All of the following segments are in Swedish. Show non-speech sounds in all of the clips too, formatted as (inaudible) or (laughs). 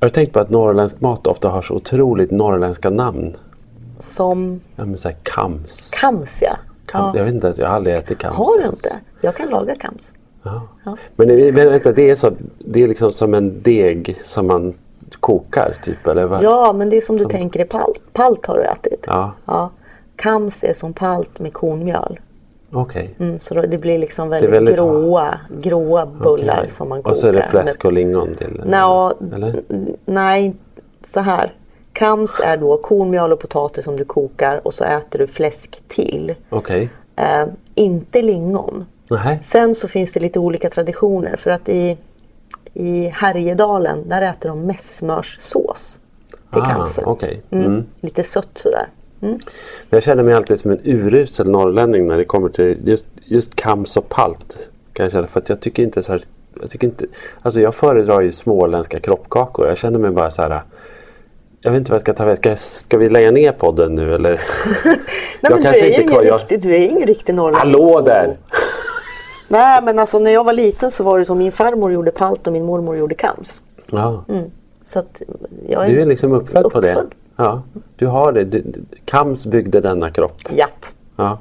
Har du tänkt på att norrländsk mat ofta har så otroligt norrländska namn? Som Ja, men så här kams. kams ja. Kam, ja. Jag vet inte ens, jag har aldrig ätit kams. Har du ens. inte? Jag kan laga kams. Ja. Ja. Men vänta, det är, så, det är liksom som en deg som man kokar typ eller vad? Ja, men det är som du tänker i palt. Palt har du ätit. Ja, Ja. Kams är som palt med kornmjöl. Okej. Mm, så då, det blir liksom väldigt, väldigt- gråa, gråa bullar Okej. som man kokar. Och så är det fläsk och lingon till? Nå, Eller? nej, så här. Kams är då kornmjöl och potatis som du kokar och så äter du fläsk till. Okej. Eh, inte lingon. Nej. Sen så finns det lite olika traditioner för att i, i Härjedalen där äter de messmörssås till Ah, kamsen. okej. Mm. Mm. Lite sött sådär. Jag känner mig alltid som en urusel norrlänning när det kommer till just, just kams och palt. Kan jag känna, för att jag tycker inte så här, jag tycker inte, alltså jag föredrar ju småländska kroppkakor. Jag känner mig bara så här. Jag vet inte vad jag ska ta vägen. Ska, ska vi lägga ner podden nu eller? (laughs) Nej, Jag men du, kanske är inte kvar- jag- riktig, du är ingen riktig norrlänning. Hallå där! (laughs) Nej men alltså när jag var liten så var det som min farmor gjorde palt och min mormor gjorde kams. Ja, Så att jag är, du är liksom uppfödd, på det. Ja, du har det. Du- kams byggde denna kropp. Japp. Ja.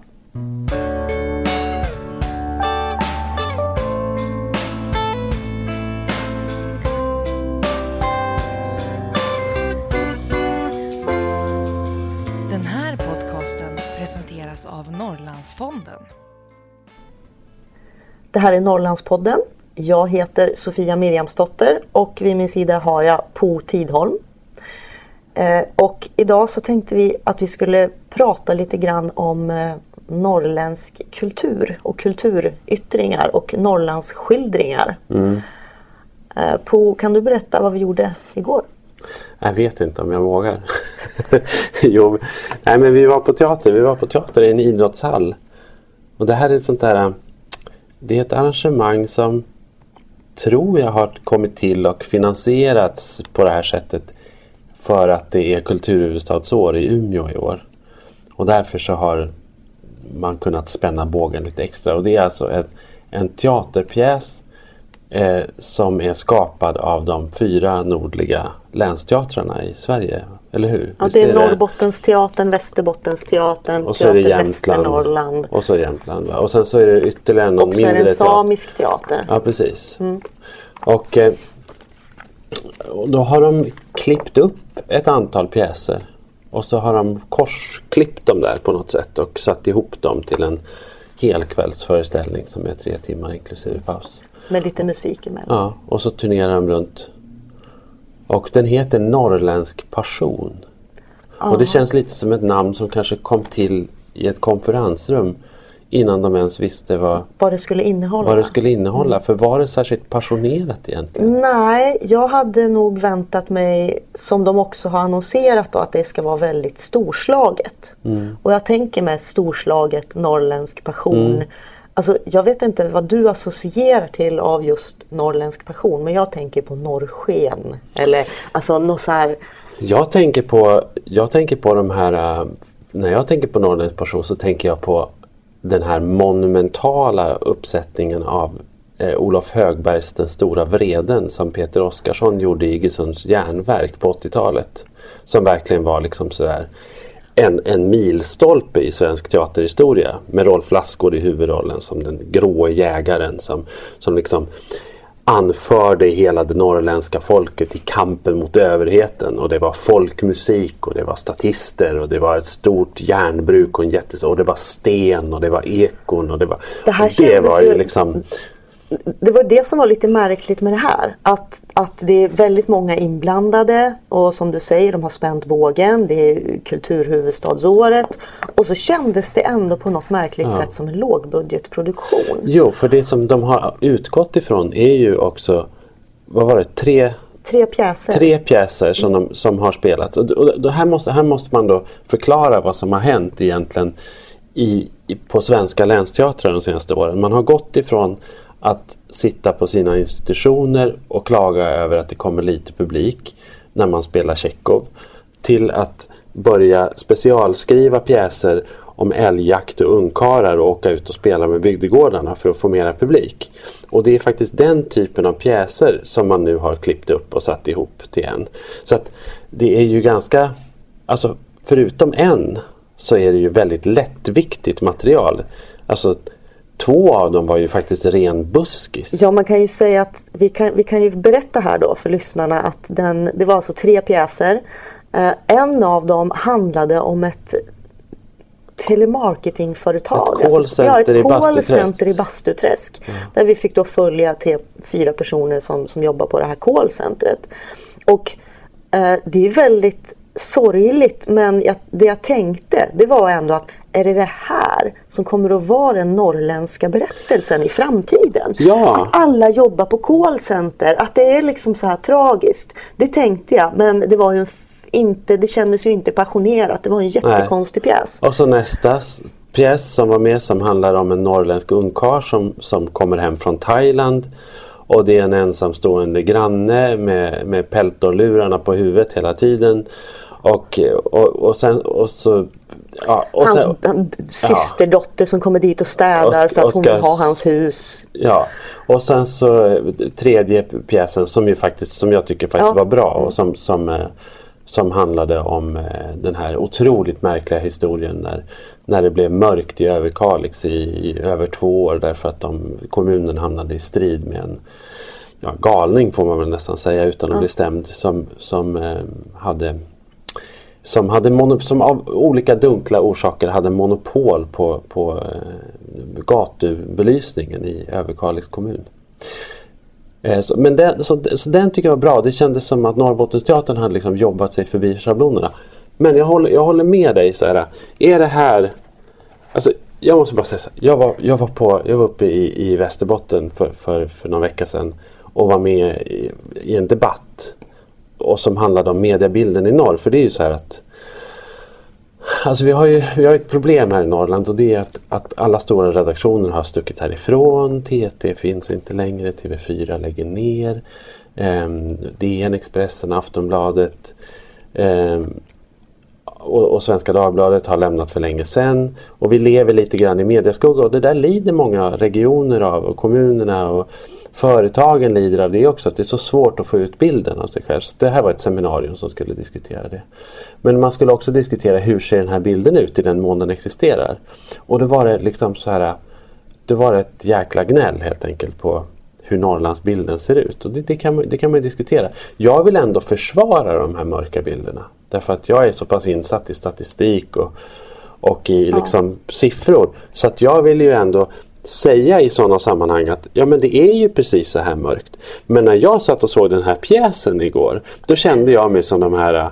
Den här podcasten presenteras av Norrlandsfonden. Det här är Norrlandspodden. Jag heter Sofia Mirjamsdotter och vid min sida har jag Po Tidholm. Eh, och idag så tänkte vi att vi skulle prata lite grann om eh, norrländsk kultur och kulturyttringar och Norrlandsskildringar. Eh, po, kan du berätta vad vi gjorde igår? Jag vet inte om jag vågar. (laughs) jo, nej men vi var på teater. Vi var på teater i en idrottshall. Och det här är ett sånt där... Det är ett arrangemang som tror jag har kommit till och finansierats på det här sättet för att det är kulturhuvudstadsår i Umeå i år. Och därför så har man kunnat spänna bågen lite extra. Och det är alltså en, en teaterpjäs eh, som är skapad av de fyra nordliga länsteatrarna i Sverige. Eller hur? Ja, Visst det är Norrbottensteatern, Västerbottensteatern, och så är det Teater Jämtland. Västernorrland. Och så Jämtland. Va? Och sen så är det ytterligare någon Och så är det mindre en samisk teater. Ja, precis. Och, eh, och då har de klippt upp ett antal pjäser. Och så har de korsklippt dem där på något sätt och satt ihop dem till en helkvällsföreställning som är tre timmar inklusive paus. Med lite musik emellan. Ja, och så turnerar de runt. Och den heter Norrländsk passion. Och det känns lite som ett namn som kanske kom till i ett konferensrum innan de ens visste vad, Vad det skulle innehålla. vad det skulle innehålla. För var det särskilt passionerat egentligen? Nej, jag hade nog väntat mig, som de också har annonserat då, att det ska vara väldigt storslaget. Mm. Och jag tänker med storslaget norrländsk passion. Mm. Alltså, jag vet inte vad du associerar till av just norrländsk passion, men jag tänker på norrsken. Eller alltså något så här, Jag tänker på, jag tänker på de här, äh, när jag tänker på Norrländsk passion så tänker jag på den här monumentala uppsättningen av eh, Olof Högbergs Den stora vreden som Peter Oskarsson gjorde i Iggesunds järnverk på 80-talet. Som verkligen var liksom sådär en, en milstolpe i svensk teaterhistoria med Rolf Lassgård i huvudrollen som den grå jägaren som, som liksom anförde hela det norrländska folket i kampen mot överheten. Och det var folkmusik och det var statister och det var ett stort järnbruk och en jättes och det var sten och det var ekon och det var Det här och det var ju- liksom det var det som var lite märkligt med det här. Att, att det är väldigt många inblandade och som du säger, de har spänt bågen. Det är kulturhuvudstadsåret. Och så kändes det ändå på något märkligt sätt som en lågbudgetproduktion. Jo, för det som de har utgått ifrån är ju också vad var det, tre Tre pjäser. Tre pjäser som, de, som har spelats. Och, och, och här, måste, här måste man då förklara vad som har hänt egentligen i, i, på svenska länsteatrar de senaste åren. Man har gått ifrån att sitta på sina institutioner och klaga över att det kommer lite publik när man spelar Tjechov till att börja specialskriva pjäser om älgjakt och ungkarlar och åka ut och spela med bygdegårdarna för att få mera publik. Och det är faktiskt den typen av pjäser som man nu har klippt upp och satt ihop till en. Så att det är ju ganska, alltså förutom en så är det ju väldigt lättviktigt material. Alltså två av dem var ju faktiskt ren buskis. Ja, man kan ju säga att vi kan, vi kan ju berätta här då för lyssnarna att den, det var alltså tre pjäser. Eh, en av dem handlade om ett telemarketingföretag. Ett callcenter alltså, ja, i ett callcenter i Bastuträsk. Mm. Där vi fick då följa tre, fyra personer som, som jobbar på det här callcentret. Och eh, det är väldigt sorgligt men jag, det jag tänkte det var ändå att är det det här som kommer att vara den norrländska berättelsen i framtiden? Ja. Att alla jobbar på callcenter, att det är liksom så här tragiskt. Det tänkte jag men det var ju inte, det kändes ju inte passionerat. Det var en jättekonstig Nej. pjäs. Och så nästa pjäs som var med som handlar om en norrländsk ungkarl som, som kommer hem från Thailand. Och det är en ensamstående granne med, med peltorlurarna på huvudet hela tiden. Och, och, och sen och så Ja, och hans sen, systerdotter ja. som kommer dit och städar och, för att hon vill ha hans hus. Ja, och sen så tredje pjäsen som ju faktiskt som jag tycker faktiskt ja. var bra och som, som, eh, som handlade om eh, den här otroligt märkliga historien när, när det blev mörkt i Överkalix i, i över två år därför att de, kommunen hamnade i strid med en ja, galning får man väl nästan säga utan att ja. bli stämd som, som eh, hade som, hade som av olika dunkla orsaker hade monopol på, på eh, gatubelysningen i Överkalix kommun. Eh, så, men den, så, så, den tycker jag var bra. Det kändes som att Norrbottensteatern hade liksom jobbat sig förbi schablonerna. Men jag håller, jag håller med dig. Så här, är det här... Alltså, jag måste bara säga så jag var, jag var, på, jag var uppe i, i Västerbotten för, för, för någon vecka sedan och var med i, i en debatt och som handlade om mediebilden i norr. För det är ju så här att Alltså vi har ju vi har ett problem här i Norrland och det är att, att alla stora redaktioner har stuckit härifrån. TT finns inte längre, TV4 lägger ner. Eh, DN, Expressen, Aftonbladet eh, och, och, Svenska Dagbladet har lämnat för länge sedan. Och vi lever lite grann i medieskugga och det där lider många regioner av och kommunerna. Och, Företagen lider av det också, att det är så svårt att få ut bilden av sig själv. Så det här var ett seminarium som skulle diskutera det. Men man skulle också diskutera hur ser den här bilden ut i den mån den existerar. Och då var det liksom så här, det var ett jäkla gnäll helt enkelt på hur Norrlandsbilden ser ut. Och det, det, kan man, det kan man diskutera. Jag vill ändå försvara de här mörka bilderna. Därför att jag är så pass insatt i statistik och, och i liksom siffror. Så att jag vill ju ändå säga i sådana sammanhang att ja men det är ju precis så här mörkt. Men när jag satt och såg den här pjäsen igår då kände jag mig som de här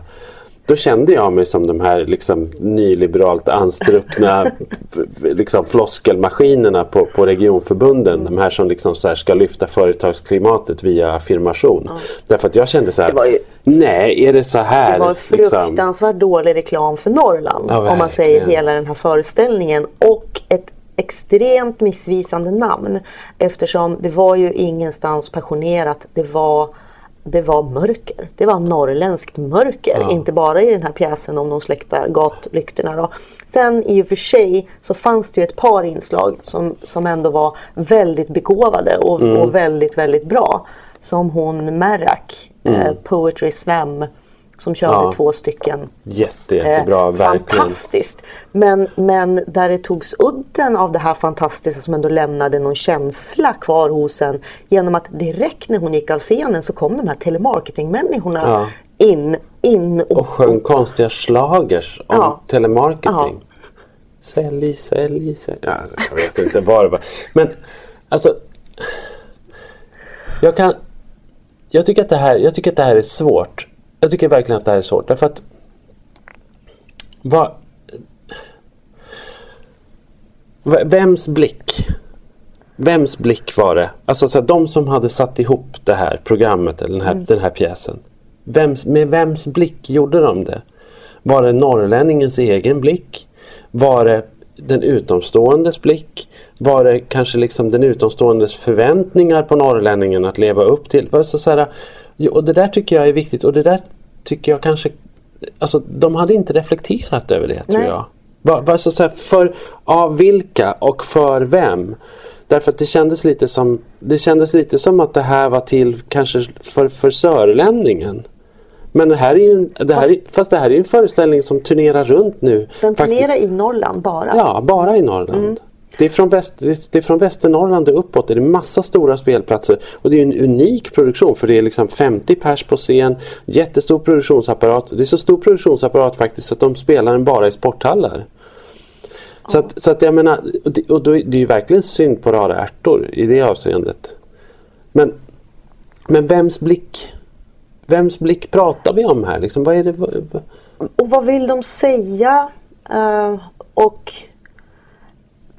då kände jag mig som de här liksom, nyliberalt anstruckna (laughs) liksom, floskelmaskinerna på, på regionförbunden. Mm. De här som liksom, så här, ska lyfta företagsklimatet via affirmation. Mm. Därför att jag kände så här, ju, nej är det så här? Det var en liksom? fruktansvärt liksom? dålig reklam för Norrland. Ja, om man säger hela den här föreställningen. Och ett extremt missvisande namn eftersom det var ju ingenstans passionerat. Det var, det var mörker. Det var norrländskt mörker. Ja. Inte bara i den här pjäsen om de släckta gatlyktorna. Då. Sen i och för sig så fanns det ju ett par inslag som, som ändå var väldigt begåvade och, mm. och väldigt, väldigt bra. Som hon Merrak, mm. eh, Poetry Slam som körde ja. två stycken. Jätte, jättebra, eh, verkligen. Fantastiskt. Men, men där det togs udden av det här fantastiska som ändå lämnade någon känsla kvar hos en. Genom att direkt när hon gick av scenen så kom de här telemarketingmänniskorna ja. in, in och, och sjöng konstiga slagers om ja. telemarketing. Sälj, sälj, sälj. Ja, jag vet inte vad det var. Men alltså. Jag kan. Jag tycker att det här, jag tycker att det här är svårt. Jag tycker verkligen att det här är svårt därför att vad, Vems blick? Vems blick var det? Alltså så här, de som hade satt ihop det här programmet, eller den här, mm. den här pjäsen. Vems, med vems blick gjorde de det? Var det norrlänningens egen blick? Var det den utomståendes blick? Var det kanske liksom den utomståendes förväntningar på norrlänningen att leva upp till? Så, så här, och det där tycker jag är viktigt och det där tycker jag kanske... Alltså de hade inte reflekterat över det tror jag. Va, va, så, här, för, av vilka och för vem? Därför att det kändes lite som det kändes lite som att det här var till kanske för, för sörlänningen. Men det här är ju, det här, fast, fast det här är en föreställning som turnerar runt nu. Den turnerar i Norrland bara? Ja, bara i Norrland. Mm. Det är, från väst, det är från Västernorrland och uppåt. Det är massa stora spelplatser. Och det är en unik produktion för det är liksom 50 pers på scen. Jättestor produktionsapparat. Det är så stor produktionsapparat faktiskt att de spelar den bara i sporthallar. Så, att, så att jag menar, och då, det är ju verkligen synd på rara ärtor i det avseendet. Men, men vems blick Vems blick pratar vi om här? Liksom, vad är det, Och vad vill de säga? Uh, och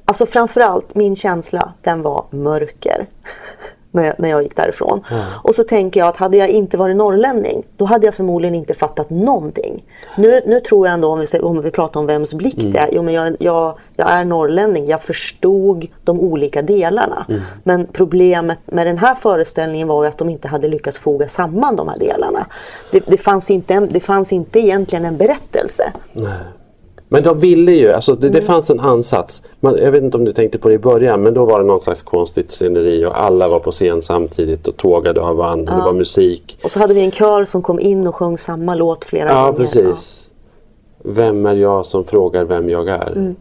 Alltså framförallt min känsla, den var mörker (laughs) när jag, när jag gick därifrån. Mm. Och så tänker jag att hade jag inte varit norrlänning då hade jag förmodligen inte fattat någonting. Nu, nu tror jag ändå om vi, om vi pratar om vems blick mm. det är. Jo, men jag, jag, jag, är norrlänning, jag förstod de olika delarna. Mm. Men problemet med den här föreställningen var ju att de inte hade lyckats foga samman de här delarna. Det, det, fanns, inte det fanns inte egentligen en berättelse. Nej. Men de ville ju, alltså det, det mm. fanns en ansats. Man, jag vet inte om du tänkte på det i början men då var det någon slags konstigt sceneri och alla var på scen samtidigt och tågade av varandra. Ja. Det var musik. Och så hade vi en kör som kom in och sjöng samma låt flera ja, gånger. Precis. Ja. Vem är jag som frågar vem jag är? Mm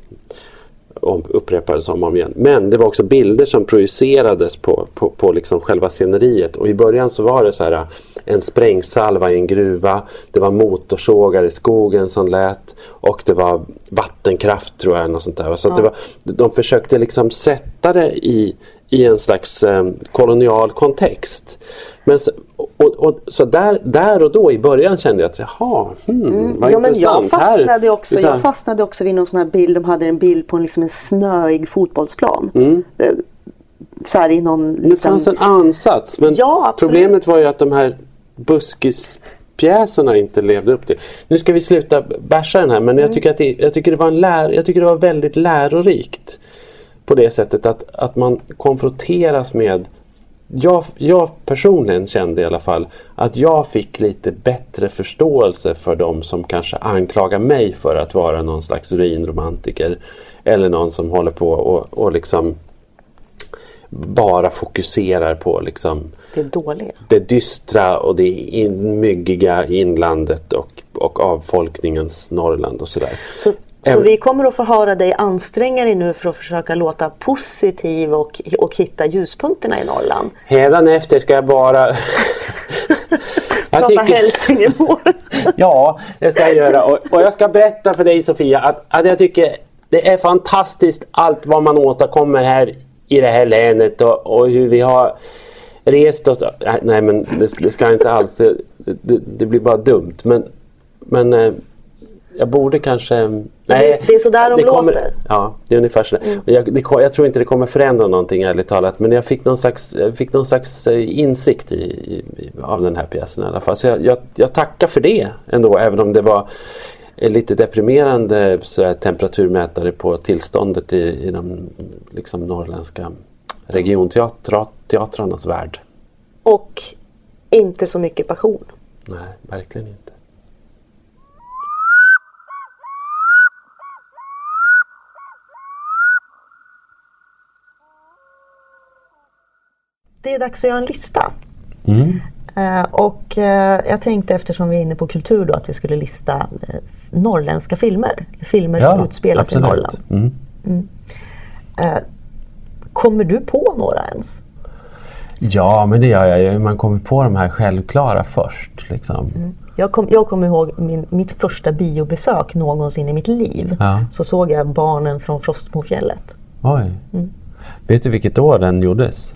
upprepades om och om igen. Men det var också bilder som projicerades på, på, på liksom själva sceneriet. Och i början så var det så här en sprängsalva i en gruva. Det var motorsågar i skogen som lät. Och det var vattenkraft tror jag. Något sånt där. Så ja. det var, de försökte liksom sätta det i, i en slags eh, kolonial kontext. Men, och, och, så där, där och då i början kände jag att jaha, hmm, mm. vad ja, intressant. Jag, fastnade här, också, jag fastnade också vid någon sån här bild, de hade en bild på en, liksom en snöig fotbollsplan. Mm. Eh, så här i någon liten... Det fanns en ansats men ja, problemet var ju att de här buskispjäserna inte levde upp till. Nu ska vi sluta bärsa den här men mm. jag, tycker att det, jag, tycker det var en lär, jag tycker det var väldigt lärorikt. På det sättet att, att man konfronteras med jag, jag, personligen kände i alla fall att jag fick lite bättre förståelse för de som kanske anklagar mig för att vara någon slags urinromantiker. Eller någon som håller på och, och liksom bara fokuserar på liksom det dåliga. Det dystra och det in, myggiga inlandet och, och avfolkningens Norrland och sådär. Så så vi kommer att få höra dig anstränga dig nu för att försöka låta positiv och, och hitta ljuspunkterna i Norrland. Hädanefter ska jag bara... (laughs) jag tycker... Hälsingemål. (laughs) ja, det ska jag göra. Och, och, jag ska berätta för dig Sofia att, att jag tycker det är fantastiskt allt vad man åstadkommer här i det här länet och, och hur vi har rest oss. Nej men det, det ska inte alls. Det, det, det, blir bara dumt. Men, men eh, jag borde kanske... Nej, det, är sådär de kommer, låter. Ja, det är ungefär så. Mm. Jag, det, jag, tror inte det kommer förändra någonting ärligt talat. Men jag fick någon slags, fick någon slags eh, insikt i, i, av den här pjäsen i alla fall. Så jag, jag, jag tackar för det ändå. Även om det var lite deprimerande sådär, temperaturmätare på tillståndet i, i de liksom, norrländska regionteatrarnas värld. Och inte så mycket passion. Nej, verkligen inte. Det är dags att göra en lista. Mm. Uh, och uh, jag tänkte eftersom vi är inne på kultur då att vi skulle lista uh, norrländska filmer. Filmer ja, som utspelar sig i Norrland. Mm. Mm. kommer du på några ens? Ja, men det gör jag ju. Man kommer på de här självklara först. Liksom. Mm. Jag, kom, jag kommer ihåg min, mitt första biobesök någonsin i mitt liv. Ja. Så såg jag Barnen från Frostmofjället. Oj. Mm. Vet du vilket år den gjordes?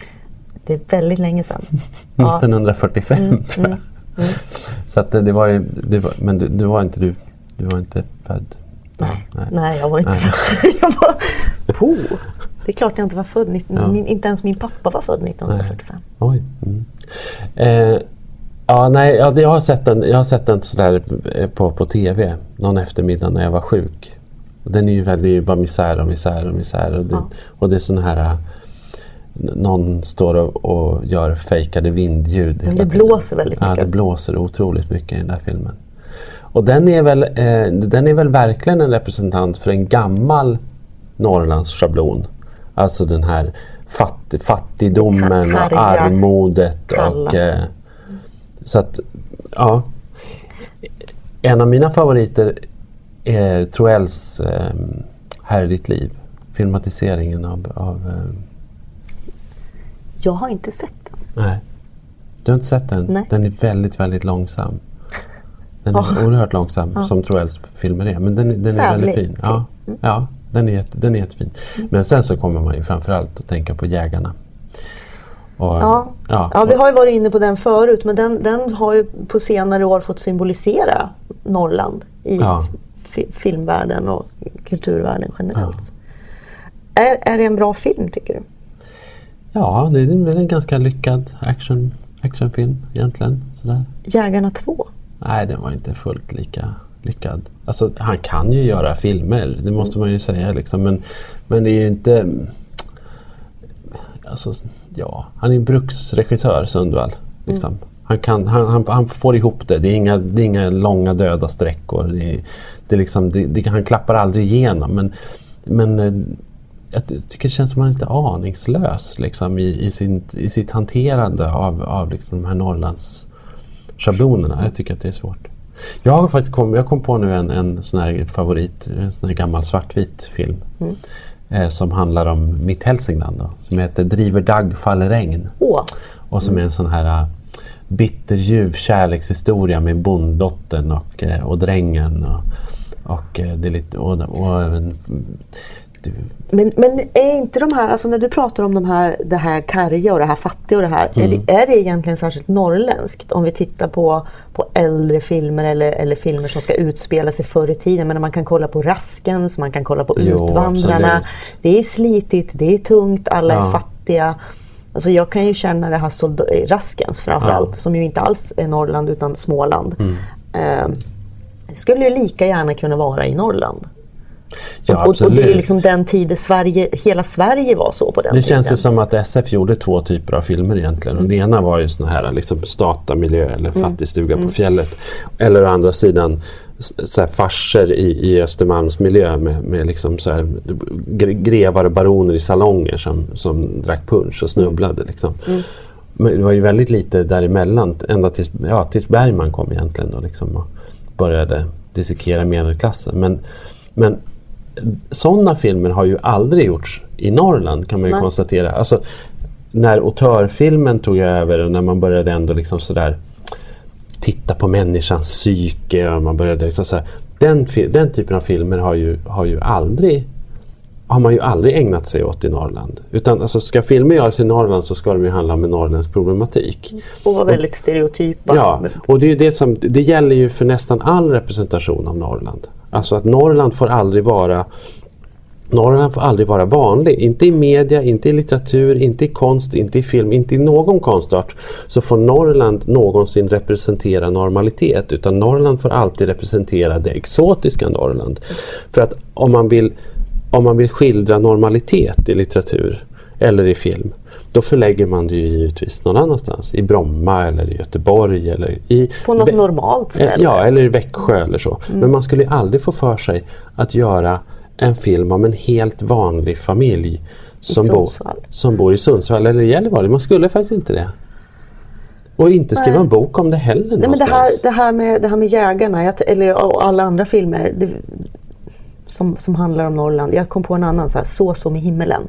Det är väldigt länge sedan. (laughs) 1945 mm, tror jag. Mm, mm. Så att det, var ju, det var, men du, du, var inte du, du var inte född? Nej, nej. nej jag var inte född. (laughs) jag var, po. Det är klart jag inte var född. Ja. Min, inte ens min pappa var född 1945. Nej. Oj. Mm. Eh, ja, nej, ja, jag har sett den, jag har sett den sådär eh, på, på TV någon eftermiddag när jag var sjuk. Den är ju väldigt, bara misär och misär och misär. Och det, ja. och det är sådana här någon står och, och gör fejkade vindljud. Men det blåser väldigt mycket. Ja, det blåser otroligt mycket i den där filmen. Och den är, väl, eh, den är väl verkligen en representant för en gammal Norrlandsschablon. Alltså den här fatt, fattigdomen och armodet. Och, eh, så att, ja. En av mina favoriter är Troells eh, Här är ditt liv. Filmatiseringen av... av eh, Jag har inte sett den. nej. Du har inte sett den? Nej. Den är väldigt, väldigt långsam. Den är Ja. oerhört långsam som Troells filmer är. Men den, den är väldigt fin. Ja, ja den, är jätte, den är jättefin. Men sen så kommer man ju framförallt att tänka på Jägarna. Och, Ja. ja, Ja, vi har ju varit inne på den förut men den, den har ju på senare år fått symbolisera Norrland i Ja. fi- filmvärlden och kulturvärlden generellt. Är, är det en bra film tycker du? Ja, det är väl en ganska lyckad action, actionfilm egentligen. Sådär. Jägarna 2? Nej, den var inte fullt lika lyckad. Alltså, han kan ju göra filmer, det måste man ju säga. Liksom. Men, men det är ju inte... Alltså, ja, han är bruksregissör, Sundvall. Liksom. Han, kan, han, han, han får ihop det. Det är inga, det är inga långa döda sträckor. Det är, det är liksom, det, det, han klappar aldrig igenom. Men, men eh, jag ty- tycker det känns som att han är lite aningslös liksom, i, i, sin, i sitt hanterande av, av liksom, de här Norrlands schablonerna. Jag tycker att det är svårt. Jag har faktiskt kom, jag kom på nu en, en sån här favorit, en sån här gammal svartvit film. Eh, som handlar om mitt Hälsingland då, som heter Driver dagg faller regn. Åh, Och som är en sån här äh, bitterljuv kärlekshistoria med bonddottern och, äh, och drängen. Och, och, äh, det är lite, och, och, även, du, Men, men är inte de här, alltså när du pratar om de här, det här karga och det här fattiga och det här. Är, Mm. det, är det egentligen särskilt norrländskt? Om vi tittar på, på äldre filmer eller, eller filmer som ska utspela sig förr i tiden. Men man kan kolla på Raskens, man kan kolla på Jo, Utvandrarna. absolut. Det är slitigt, det är tungt, alla är Ja. fattiga. Alltså jag kan ju känna det här solda- Raskens framförallt, Ja. som ju inte alls är Norrland utan Småland. Mm. Eh, skulle ju lika gärna kunna vara i Norrland. Ja, och, och det är liksom den tiden Sverige, hela Sverige var så på den Det tiden. känns ju som att SF gjorde två typer av filmer egentligen. Och det ena var ju sån här liksom stata-miljö eller fattigstuga på fjället. Eller å andra sidan så här farser i, i Östermalmsmiljö med, med liksom så här gre- grevar och baroner i salonger som, som drack punch och snubblade. Liksom. Men det var ju väldigt lite däremellan ända tills, ja, tills Bergman kom egentligen då, liksom, och började dissekera medelklassen. Men, men sådana filmer har ju aldrig gjorts i Norrland kan man ju Nej. konstatera. Alltså, när autörfilmen tog över och när man började ändå liksom sådär titta på människans psyke och man började liksom så här, den, den typen av filmer har ju, har ju aldrig har man ju aldrig ägnat sig åt i Norrland. Utan alltså, ska filmer göras i Norrland så ska de ju handla om en norrländsk problematik. Och var väldigt stereotypa. Ja, och det, är det, som, det gäller ju för nästan all representation av Norrland. Alltså att Norrland får aldrig vara Norrland får aldrig vara vanlig. Inte i media, inte i litteratur, inte i konst, inte i film, inte i någon konstart så får Norrland någonsin representera normalitet. Utan Norrland får alltid representera det exotiska Norrland. För att om man vill, om man vill skildra normalitet i litteratur eller i film då förlägger man det ju givetvis någon annanstans. I Bromma eller i Göteborg eller i På något normalt ställe. Ja, eller i Växjö eller så. Men man skulle ju aldrig få för sig att göra en film om en helt vanlig familj som, bor, som bor i Sundsvall eller i Gällivare. Man skulle faktiskt inte det. Och inte skriva en bok om det heller Nej, men det, här, det, här med, det här med jägarna, jag, eller och alla andra filmer det, som, som handlar om Norrland. Jag kom på en annan, så, här, så som i himmelen.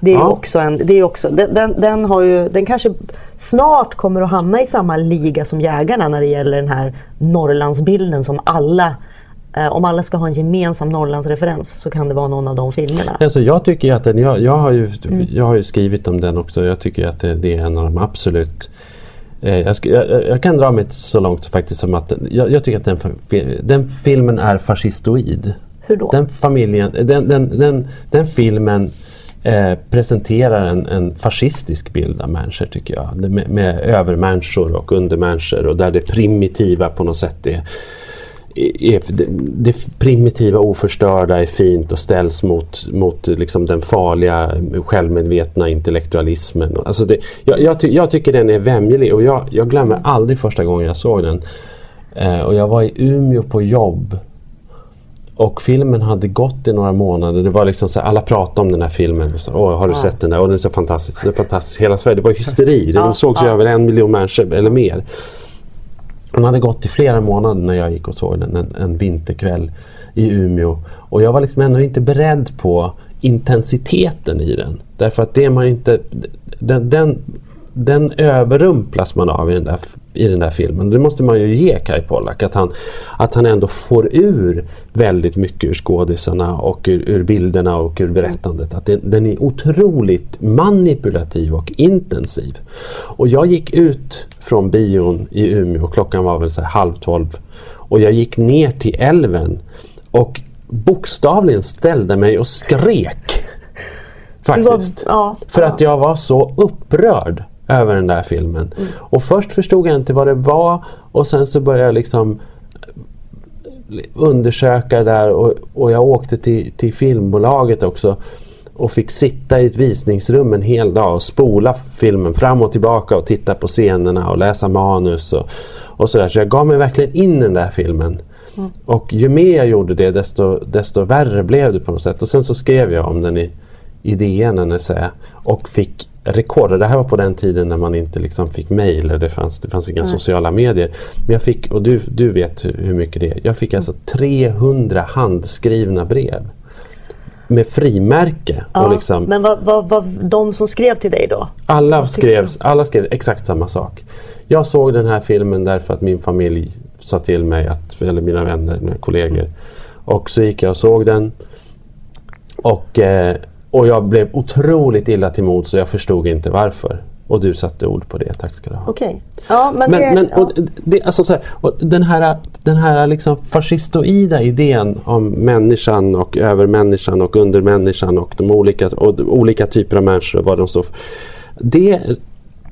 Det är Ja. också en, det är också, den, den, den, har ju, den kanske snart kommer att hamna i samma liga som jägarna när det gäller den här Norrlandsbilden som alla eh, om alla ska ha en gemensam Norrlandsreferens så kan det vara någon av de filmerna. Alltså jag tycker att den, jag, jag, har ju, Mm. jag har ju skrivit om den också. Jag tycker att det, det är en av de absolut eh, jag, sk- jag, jag kan dra mig så långt faktiskt som att jag, jag tycker att den, den filmen är fascistoid. Hur då? Den, familjen, den, den, den filmen eh, presenterar en, en fascistisk bild av människor tycker jag. Med, med övermänniskor och undermänniskor och där det primitiva på något sätt är, är, det, det primitiva oförstörda är fint och ställs mot, mot liksom den farliga självmedvetna intellektualismen. Alltså det, jag, jag, ty, jag tycker den är vämjelig och jag, jag glömmer aldrig första gången jag såg den. Eh, och jag var i Umeå på jobb. Och filmen hade gått i några månader. Det var liksom så här, alla pratade om den här filmen. Så, Åh, har du Ja. sett den där? Och den är så fantastisk. Den är fantastisk. Hela Sverige. Det var hysteri. Den Ja, sågs ja. över en miljon människor eller mer. Den hade gått i flera månader när jag gick och såg den en, en vinterkväll i Umeå. Och jag var liksom ändå inte beredd på intensiteten i den. Därför att det man inte... Den, den, den överrumplas man av i den, där, i den där filmen. Det måste man ju ge Kai Pollak. Att han, att han ändå får ur väldigt mycket ur skådisarna och ur, ur bilderna och ur berättandet. Att den, den är otroligt manipulativ och intensiv. Och jag gick ut från bion i Umeå, klockan var väl så halv tolv. Och jag gick ner till älven och bokstavligen ställde mig och skrek. Du var- Faktiskt. ja, För ja. att jag var så upprörd över den där filmen. Och först förstod jag inte vad det var och sen så började jag liksom undersöka där och, och jag åkte till, till filmbolaget också och fick sitta i ett visningsrum en hel dag och spola filmen fram och tillbaka och titta på scenerna och läsa manus och, och sådär. Så jag gav mig verkligen in i den där filmen. Och ju mer jag gjorde det desto, desto värre blev det på något sätt. Och sen så skrev jag om den i, i DN en essä och fick rekord. Det här var på den tiden när man inte liksom fick mejl. Det fanns, det fanns inga sociala medier. Men jag fick, och du, du vet hur mycket det är. Jag fick alltså 300 handskrivna brev. Med frimärke. Ja, och liksom, Men vad vad vad de som skrev till dig då? alla, skrevs, alla skrev exakt samma sak. Jag såg den här filmen därför att min familj sa till mig, att, eller mina vänner, mina kollegor. Och så gick jag och såg den. Och, eh, och jag blev otroligt illa till mods och jag förstod inte varför. Och du satte ord på det, tack ska du ha. Okej. Ja, men, Men, det, men ja. och det, alltså så här, och den här, den här liksom fascistoida idén om människan och övermänniskan och undermänniskan och de olika, och de olika typer av människor och vad de står för. Det,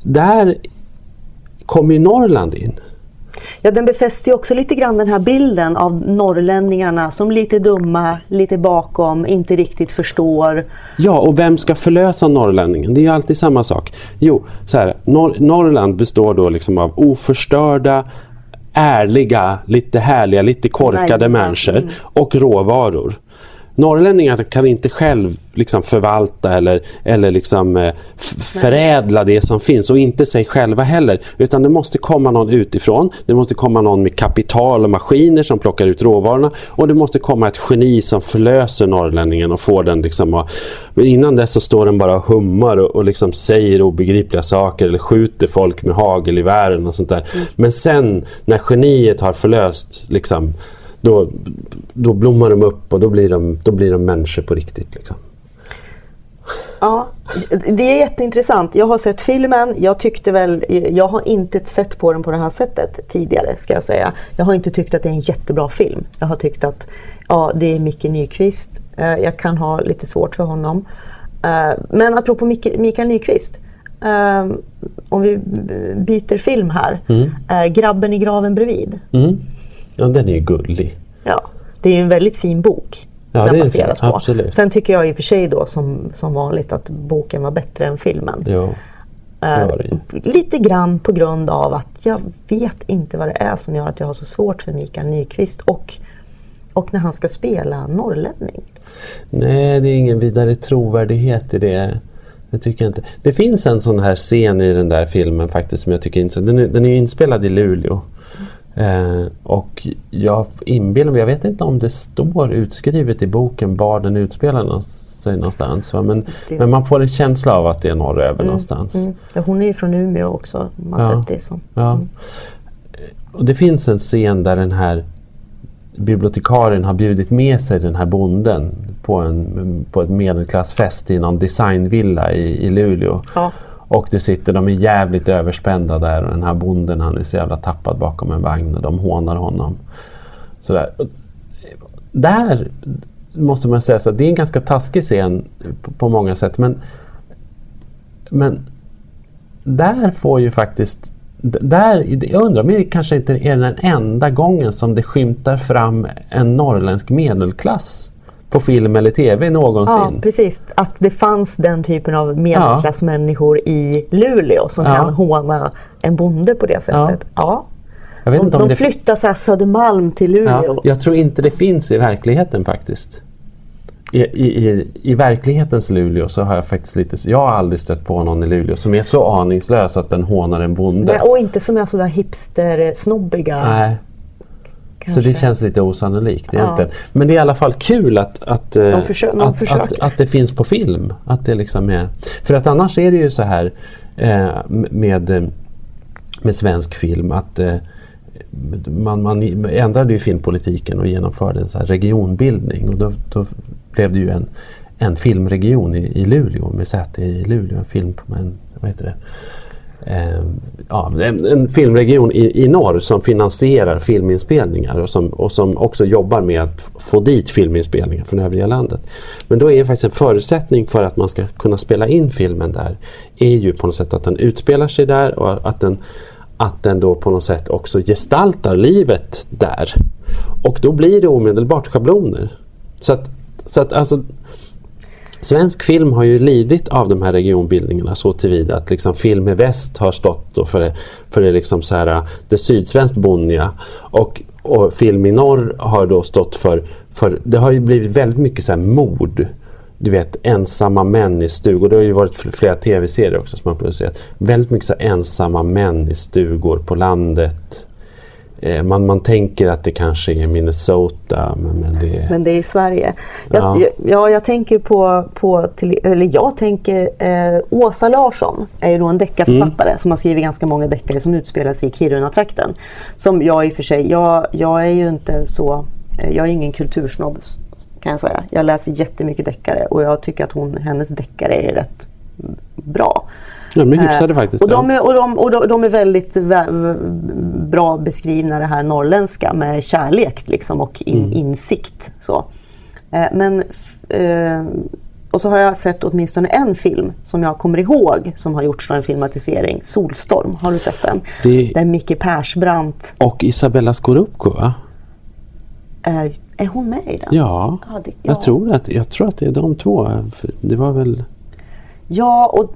där kommer ju Norrland in. Ja, den befäster ju också lite grann den här bilden av norrlänningarna som lite dumma, lite bakom, inte riktigt förstår. Ja, och vem ska förlösa norrlänningen? Det är ju alltid samma sak. Jo, så här, Nor- Norrland består då liksom av oförstörda, ärliga, lite härliga, lite korkade Naiva, människor mm. och råvaror. Norrlänningar kan inte själv liksom förvalta eller, eller liksom, eh, förädla det som finns och inte sig själva heller. Utan det måste komma någon utifrån. Det måste komma någon med kapital och maskiner som plockar ut råvarorna. Och det måste komma ett geni som förlöser norrlänningen och får den liksom att... Men innan dess så står den bara och hummar och, och liksom säger obegripliga saker eller skjuter folk med hagelgevären och sånt där. Men sen när geniet har förlöst liksom då, då blommar de upp och då blir de, då blir de människor på riktigt. Liksom. Ja, det är jätteintressant. Jag har sett filmen. Jag tyckte väl, jag har inte sett på den på det här sättet tidigare ska jag säga. Jag har inte tyckt att det är en jättebra film. Jag har tyckt att ja, det är Micke Nyqvist. Eh, Jag kan ha lite svårt för honom. Eh, Men apropå Mikael Nyqvist. eh, Om vi byter film här. Eh, Grabben i graven bredvid. Mm. Ja, den är ju gullig. Ja, det är ju en väldigt fin bok. Ja, den baseras på. absolut. Sen tycker jag i och för sig då som, som vanligt att boken var bättre än filmen. Ja, ju. lite grann på grund av att jag vet inte vad det är som gör att jag har så svårt för Mikael Nyqvist och, och när han ska spela norrlänning. Nej, det är ingen vidare trovärdighet i det. Det tycker jag inte. Det finns en sån här scen i den där filmen faktiskt som jag tycker är intressant. Den är, den är inspelad i Luleå. Eh, och jag inbillar mig, jag vet inte om det står utskrivet i boken var den utspelar sig någonstans. Va? Men, Det- men man får en känsla av att det är norröver någonstans. Mm. Ja, hon är ju från Umeå också. Man Ja. sett det som. Ja. Och det finns en scen där den här bibliotekarien har bjudit med sig den här bonden på, en, på ett medelklassfest i någon designvilla i, i Luleå. Ja. Och det sitter, de är jävligt överspända där och den här bonden han är så jävla tappad bakom en vagn och de hånar honom. Sådär. Där måste man säga så att det är en ganska taskig scen på, många sätt men, men där får ju faktiskt där, jag undrar om det kanske inte är den enda gången som det skymtar fram en norrländsk medelklass på film eller tv Ja, någonsin. precis. Att det fanns den typen av medelklassmänniskor i Luleå som Ja. kan håna en bonde på det sättet. Ja. Jag vet De, inte om de det flyttar så Södermalm till Ja, Luleå. jag tror inte det finns i verkligheten faktiskt. I, i, i, I verklighetens Luleå så har jag faktiskt lite, jag har aldrig stött på någon i Luleå som är så aningslös att den hånar en bonde. Nej, och inte som är sådär hipster-snobbiga. Nej. Så kanske. det känns lite osannolikt Ja. egentligen. Men det är i alla fall kul att, att, eh, försö- de att, att, försöker. att det finns på film. Att det liksom är, för att annars är det ju så här eh, med, eh, med svensk film att eh, man, man ändrade ju filmpolitiken och genomförde en så regionbildning och då, då blev det ju en, en filmregion i, i Luleå med säte i Luleå. En film en, vad heter det? Eh, ja, en, en filmregion i, i norr som finansierar filminspelningar och som, och som också jobbar med att få dit filminspelningar från övriga landet. Men då är faktiskt en förutsättning för att man ska kunna spela in filmen där är ju på något sätt att den utspelar sig där och att den, att den då på något sätt också gestaltar livet där. Och då blir det omedelbart schabloner. Så att, så att alltså Svensk film har ju lidit av de här regionbildningarna så tillvida att liksom Film i väst har stått då för, det, för det, liksom så här, det sydsvenskt bonniga och, och Film i norr har då stått för, för det har ju blivit väldigt mycket så här mord. Du vet ensamma män i stugor. Det har ju varit flera tv-serier också som har producerat. Väldigt mycket så ensamma män i stugor på landet. Eh, man, man tänker att det kanske är Minnesota men, men det är... Men det är i Sverige. Jag, Ja. ja. ja, jag tänker på, på till, eller jag tänker eh, Åsa Larsson är ju då en deckarförfattare Mm. som har skrivit ganska många deckare som utspelar sig i Kiruna-trakten. Som jag i och för sig, jag, jag är ju inte så, eh, jag är ingen kultursnobb kan jag säga. Jag läser jättemycket deckare och jag tycker att hon, hennes deckare är rätt bra. Men hyfsade Eh, faktiskt. Och, de är, och, de, och de, de är väldigt vä- bra beskrivna det här norrländska med kärlek liksom, och in, Mm. insikt. Så. Eh, men, eh, och så har jag sett åtminstone en film som jag kommer ihåg som har gjorts av en filmatisering. Solstorm, har du sett den? Det- Där Micke Persbrandt, Och Isabella Scorupco va? eh, är hon med i den? Ja, Ja, det- ja. Jag, tror att, jag tror att det är de två. Det var väl... Ja, och,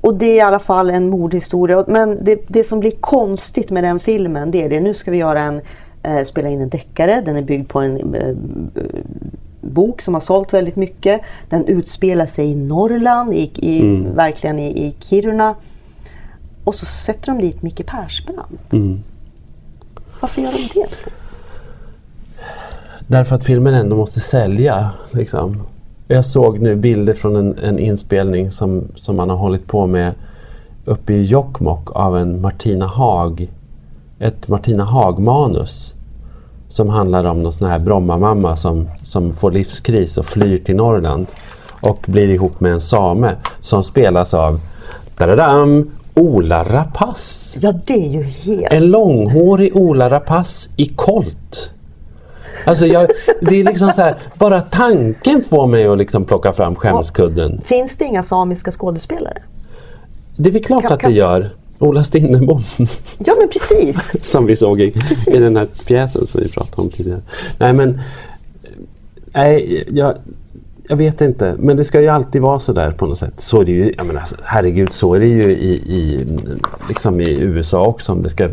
och det är i alla fall en mordhistoria. Men det, det som blir konstigt med den filmen det är det. Nu ska vi göra en, eh, spela in en deckare. Den är byggd på en eh, bok som har sålt väldigt mycket. Den utspelar sig i Norrland, i, i, Mm. verkligen i, i Kiruna. Och så sätter de dit Micke Persbrandt. Mm. Varför gör de det? Därför att filmen ändå måste sälja. Liksom. Jag såg nu bilder från en, en inspelning som, som man har hållit på med uppe i Jokkmokk av en Martina Haag. Ett Martina Haag-manus. Som handlar om någon sån här Brommamamma som, som får livskris och flyr till Norrland. Och blir ihop med en same som spelas av dadadam, Ola Rapace. Ja, det är ju helt... En långhårig Ola Rapace i kolt. Alltså jag, det är liksom så här, bara tanken får mig att liksom plocka fram skämskudden. Finns det inga samiska skådespelare? Det är väl klart Kan- att det kan- gör. Ola Stinnerbom Ja, men precis. (laughs) som vi såg i, i den här pjäsen som vi pratade om tidigare. Nej men, nej, jag, jag vet inte. Men det ska ju alltid vara så där på något sätt. Så är det ju, jag menar, alltså, herregud, så är det ju i, i, liksom i USA också. Om det ska,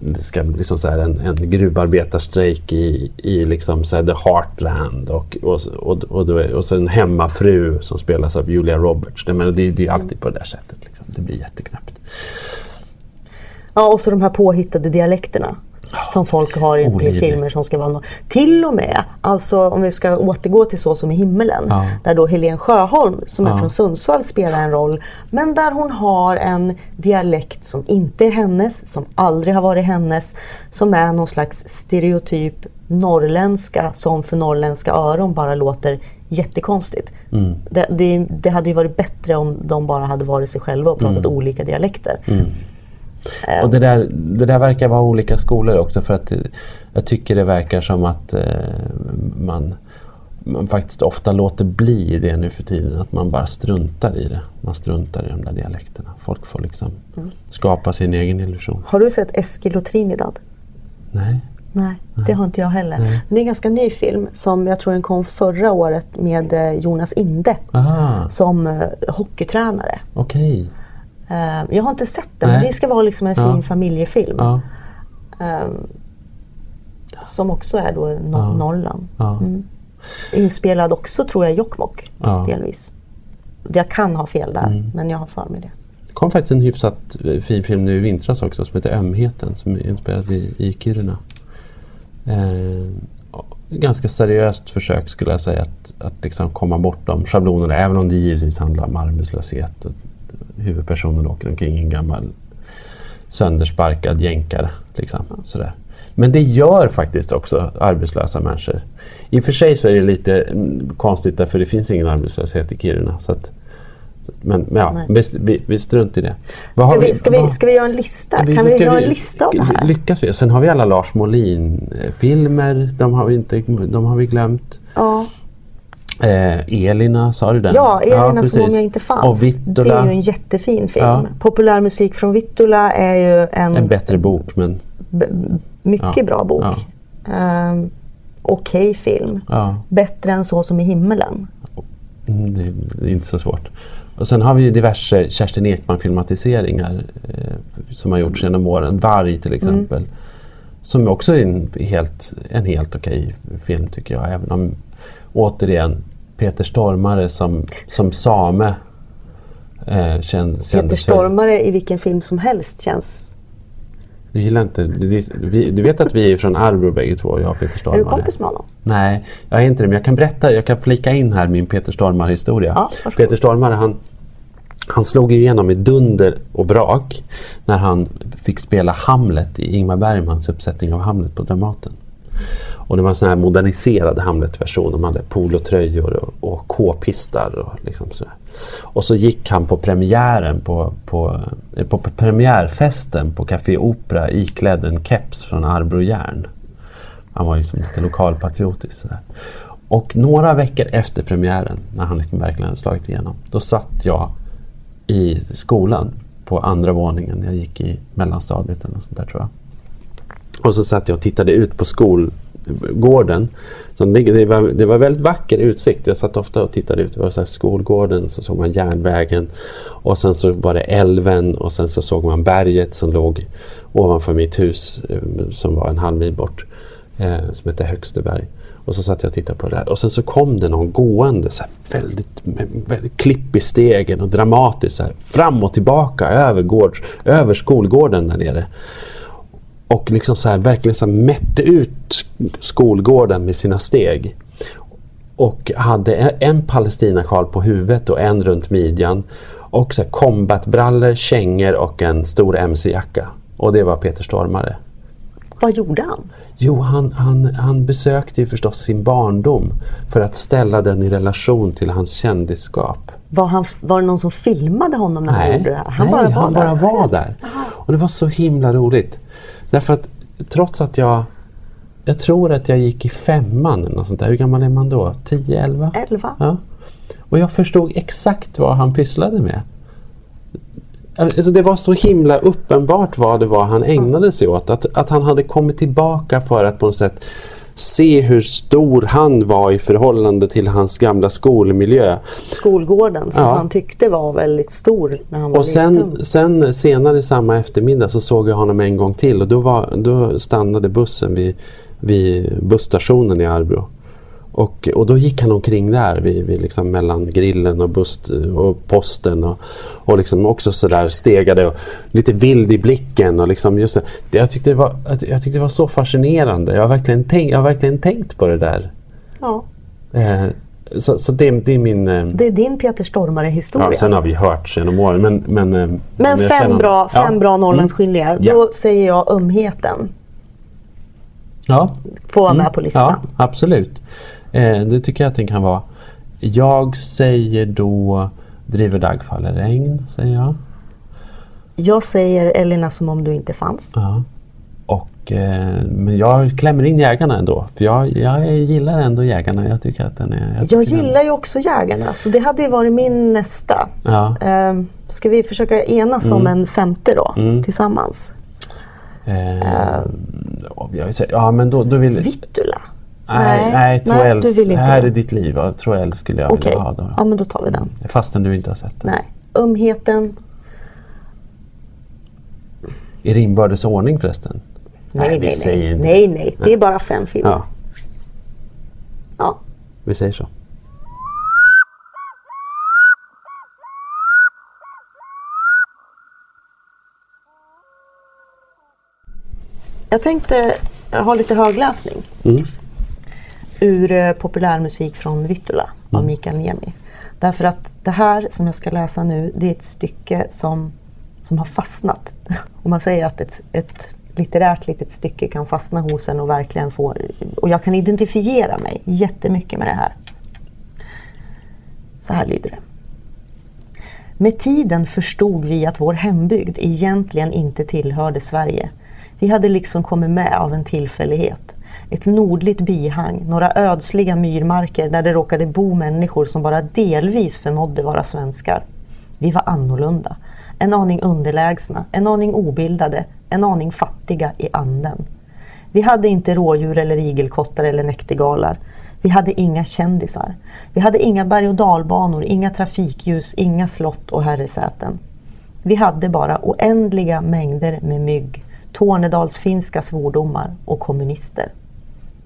det ska liksom så här en, en gruvarbetarstrejk i, i liksom så här the heartland och, och, och, och, och så en hemmafru som spelas av Julia Roberts. Jag menar, det, det är ju alltid på det där sättet. Liksom. Det blir jätteknäppt. Ja, och så de här påhittade dialekterna. Som folk har i, Olidligt. filmer som ska vara no- Till och med, alltså om vi ska återgå till Så som i himmelen. Ja. Där då Helene Sjöholm som är Ja. från Sundsvall spelar en roll. Men där hon har en dialekt som inte är hennes, som aldrig har varit hennes. Som är någon slags stereotyp norrländska som för norrländska öron bara låter jättekonstigt. Mm. Det, det, det hade ju varit bättre om de bara hade varit sig själva och pratat olika dialekter. Eh, Och det där, det där verkar vara olika skolor också för att eh, jag tycker det verkar som att eh, man, man faktiskt ofta låter bli det nu för tiden. Att man bara struntar i det. Man struntar i de där dialekterna. Folk får liksom Mm. skapa sin egen illusion. Har du sett Eskil och Trinidad? Nej. Nej, det har inte jag heller. Nej. Det är en ganska ny film som jag tror den kom förra året med eh, Jonas Inde Aha, som hockeytränare. okej. Eh, Jag har inte sett den, Nej. men det ska vara liksom en Ja. fin familjefilm. Ja. Ehm, som också är då Nor- Ja. Norrland. Ja. Inspelad också tror jag i Jokkmokk delvis. Jag kan ha fel där Mm. men jag har för mig det. Det kom faktiskt en hyfsat eh, fin film nu i vintras också som heter Ömheten som är inspelad i, i Kiruna. Eh, ganska seriöst försök skulle jag säga att, att liksom komma bortom schablonerna även om det givetvis handlar om arbetslöshet. Och huvudpersonen åker omkring en gammal söndersparkad jänkare. Liksom, sådär. Men det gör faktiskt också arbetslösa människor. I och för sig så är det lite mm, konstigt därför det finns ingen arbetslöshet i Kiruna. Så att, men, men ja, vi, vi, vi strunt i det. Vad Ska har vi, ska, vi, vad- ska vi göra en lista? vi- kan vi göra en lista av det här? Lyckas vi? Sen har vi alla Lars Molin-filmer. De har vi, inte, de har vi glömt. Ja, Eh, Elina, sa du den? ja Elina som om jag inte fanns. Det är ju en jättefin film. Ja. Populärmusik från Vittula är ju en, En bättre bok men mycket Ja. bra bok. Ja. Ehm, Okej film. ja, Bättre än Så som i himmelen. mm, det, är inte så svårt. Och sen har vi ju diverse Kerstin Ekman-filmatiseringar eh, som har gjorts genom åren. Varg till exempel. Som också är en helt, en helt okej film tycker jag. Även om återigen Peter Stormare som, som same eh, känns, Peter Stormare i vilken film som helst känns... Du gillar inte... Du, vi, du vet att vi är från Arbrå bägge två, jag och Peter Är Stormare. du kompis med honom? Nej, jag är inte det. Men jag kan berätta, jag kan flika in här min Peter Stormare-historia. Ja. Peter Stormare han, han slog igenom i dunder och brak när han fick spela Hamlet i Ingmar Bergmans uppsättning av Hamlet på Dramaten. Och det var en sån här moderniserad Hamlet-version. De hade polotröjor och, och k-pistar och liksom sådär. Och så gick han på premiären på, på, eh, på premiärfesten på Café Opera iklädd en keps från Arbro Järn. Han var ju som lite lokalpatriotisk. Sådär. Och några veckor efter premiären, när han liksom verkligen hade slagit igenom, då satt jag i skolan på andra våningen. Jag gick i mellanstadiet eller något sånt där tror jag. Och så satt jag och tittade ut på gården. Som ligger, det, var, det var väldigt vacker utsikt. Jag satt ofta och tittade ut. Det var så här skolgården, så såg man järnvägen. Och sen så var det älven och sen så såg man berget som låg ovanför mitt hus eh, som var en halv mil bort. Eh, som hette Högsteberg. Och så satt jag och tittade på det där. Och sen så kom det någon gående så här väldigt, väldigt klipp i stegen och dramatiskt så här, fram och tillbaka över, gård, över skolgården där nere. Och liksom så här, verkligen så mätte ut skolgården med sina steg. Och hade en palestinasjal på huvudet och en runt midjan. Och så combatbrallor, kängor och en stor mc-jacka. Och det var Peter Stormare. Vad gjorde han? Jo, han, han, han besökte ju förstås sin barndom för att ställa den i relation till hans kändisskap. Var, han, var det någon som filmade honom när han gjorde det här? Han nej, bara var han där? bara var där. Och det var så himla roligt. Därför att trots att jag jag tror att jag gick i femman eller något sånt där. Hur gammal är man då? 10, 11? Elva? Ja. Och jag förstod exakt vad han pysslade med. Alltså det var så himla uppenbart vad det var han ägnade sig åt. Att, att han hade kommit tillbaka för att på något sätt se hur stor han var i förhållande till hans gamla skolmiljö. Skolgården som Ja. han tyckte var väldigt stor när han var Och sen, liten. sen senare samma eftermiddag så såg jag honom en gång till och då, var, då stannade bussen vid, vid busstationen i Arbro. Och, och då gick han omkring där vid, vid liksom mellan grillen och, bust, och posten och, och liksom också sådär stegade och lite vild i blicken. Och liksom just det, jag, tyckte det var, jag tyckte det var så fascinerande. Jag har verkligen, tänkt, jag har verkligen tänkt på det där. Ja, Eh, så så det, det är min... Eh, det är din Peter Stormare-historia. ja, sen har vi hört genom åren men... Men, eh, Men fem känner- bra, fem ja. bra Norrlandsskildringar. Mm. Ja. Då säger jag Ömheten. Ja, Får vara Mm. med på listan. Ja, absolut. Eh, det tycker jag att den kan vara. Jag säger då Driver dag faller regn, säger jag. Jag säger Elina som om du inte fanns. Ja. Och, eh, men jag klämmer in jägarna ändå. För jag, jag gillar ändå jägarna. Jag tycker att den är... Jag den- gillar ju också Jägarna så det hade ju varit min nästa. Ja. Ehm, ska vi försöka enas om en femte då Mm. tillsammans? Eh, jag ja, men då, då vill... Vittula? Nej, nej, Troells. Här det. är ditt liv. Troell skulle jag Okej, vilja ha. Då. ja men då tar vi den. Fastän du inte har sett den. Nej. Ömheten? I rinbördes ordning förresten. Nej, Nej, nej, nej. nej, nej. Det är bara fem filmer. Ja, Ja. vi säger så. Jag tänkte ha lite högläsning Mm. Ur eh, populärmusik från Vittula av Mikael Niemi. Därför att det här som jag ska läsa nu, det är ett stycke som, som har fastnat. (laughs) Och man säger att ett, ett litterärt litet stycke kan fastna hos en och verkligen få... Och jag kan identifiera mig jättemycket med det här. Så här lyder det. Med tiden förstod vi att vår hembygd egentligen inte tillhörde Sverige. Vi hade liksom kommit med av en tillfällighet. Ett nordligt bihang, några ödsliga myrmarker där det råkade bo människor som bara delvis förmådde vara svenskar. Vi var annorlunda. En aning underlägsna, en aning obildade, en aning fattiga i anden. Vi hade inte rådjur eller igelkottar eller näktergalar. Vi hade inga kändisar. Vi hade inga berg och dalbanor, inga trafikljus, inga slott och herresäten. Vi hade bara oändliga mängder med mygg, tornedalsfinska svordomar och kommunister.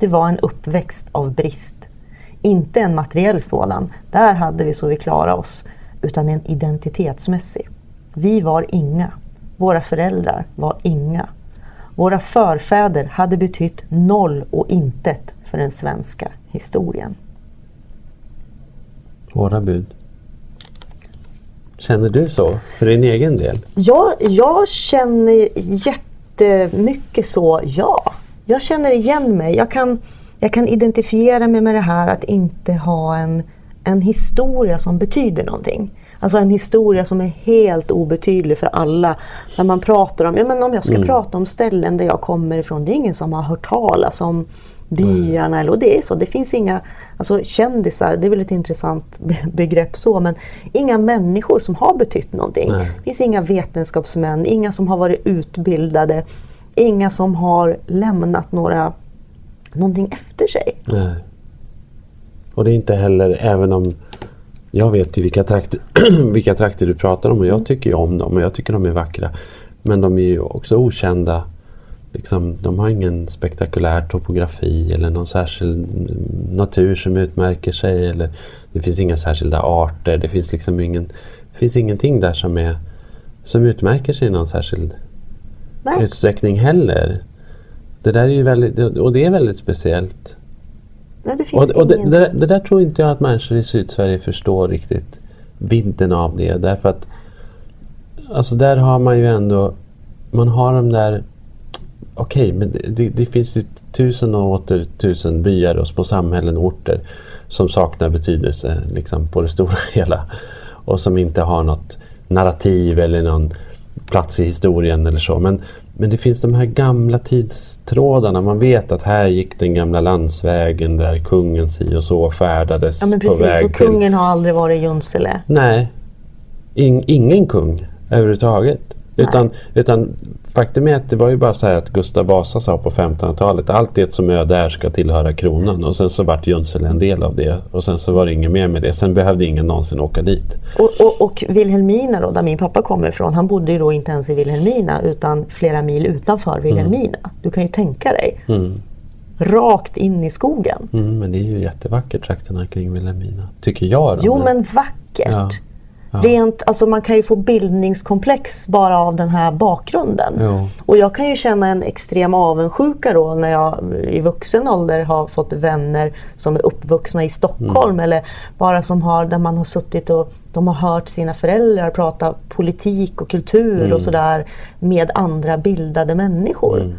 Det var en uppväxt av brist. Inte en materiell sådan, där hade vi så vi klarade oss, utan en identitetsmässig. Vi var inga. Våra föräldrar var inga. Våra förfäder hade betytt noll och intet för den svenska historien. Hårda bud. Känner du så för din egen del? Jag, jag känner jättemycket så, ja. Jag känner igen mig. Jag kan, jag kan identifiera mig med det här att inte ha en, en historia som betyder någonting. Alltså en historia som är helt obetydlig för alla. När man pratar om, ja men om jag ska prata om ställen där jag kommer ifrån, det är ingen som har hört talas om byarna. Eller, och det är så, det finns inga alltså kändisar, det är väl ett intressant be- begrepp så, men inga människor som har betytt någonting. Nej. Det finns inga vetenskapsmän, inga som har varit utbildade, inga som har lämnat några, någonting efter sig. Nej. Och det är inte heller, även om jag vet ju vilka trakter, (clears throat) vilka trakter du pratar om och jag tycker ju om dem och jag tycker de är vackra. Men de är ju också okända. Liksom, de har ingen spektakulär topografi eller någon särskild mm, natur som utmärker sig. Eller det finns inga särskilda arter. Det finns liksom ingen, det finns ingenting där som, är, som utmärker sig i någon särskild Nej. utsträckning heller. Det där är ju väldigt, och det är väldigt speciellt. Nej, det Och, och det, det, det där tror inte jag att människor i Sydsverige förstår riktigt vidden av det. Därför att alltså där har man ju ändå, man har de där, okej men det, det, det finns ju tusen och åter tusen byar och små samhällen och orter som saknar betydelse liksom, på det stora (laughs) hela. Och som inte har något narrativ eller någon plats i historien eller så. Men, men det finns de här gamla tidstrådarna. Man vet att här gick den gamla landsvägen där kungen si och så färdades Ja men på precis, väg och till... kungen har aldrig varit i Junsele. Nej, In, ingen kung överhuvudtaget. Utan, utan faktum är att det var ju bara så här att Gustav Vasa sa på 1500-talet allt det som är där ska tillhöra kronan. Och sen så vart Junsele en del av det. Och sen så var det inget mer med det. Sen behövde ingen någonsin åka dit. Och, och, och Vilhelmina då, där min pappa kommer ifrån, han bodde ju då inte ens i Vilhelmina utan flera mil utanför Vilhelmina. Du kan ju tänka dig. Mm. Rakt in i skogen. Mm, men det är ju jättevackert trakterna kring Vilhelmina. Tycker jag. Då, Jo men vackert. Ja, ja. Rent, alltså man kan ju få bildningskomplex bara av den här bakgrunden. Jo. Och jag kan ju känna en extrem avundsjuka då när jag i vuxen ålder har fått vänner som är uppvuxna i Stockholm Mm. eller bara som har, där man har suttit och de har hört sina föräldrar prata politik och kultur Mm. och sådär med andra bildade människor.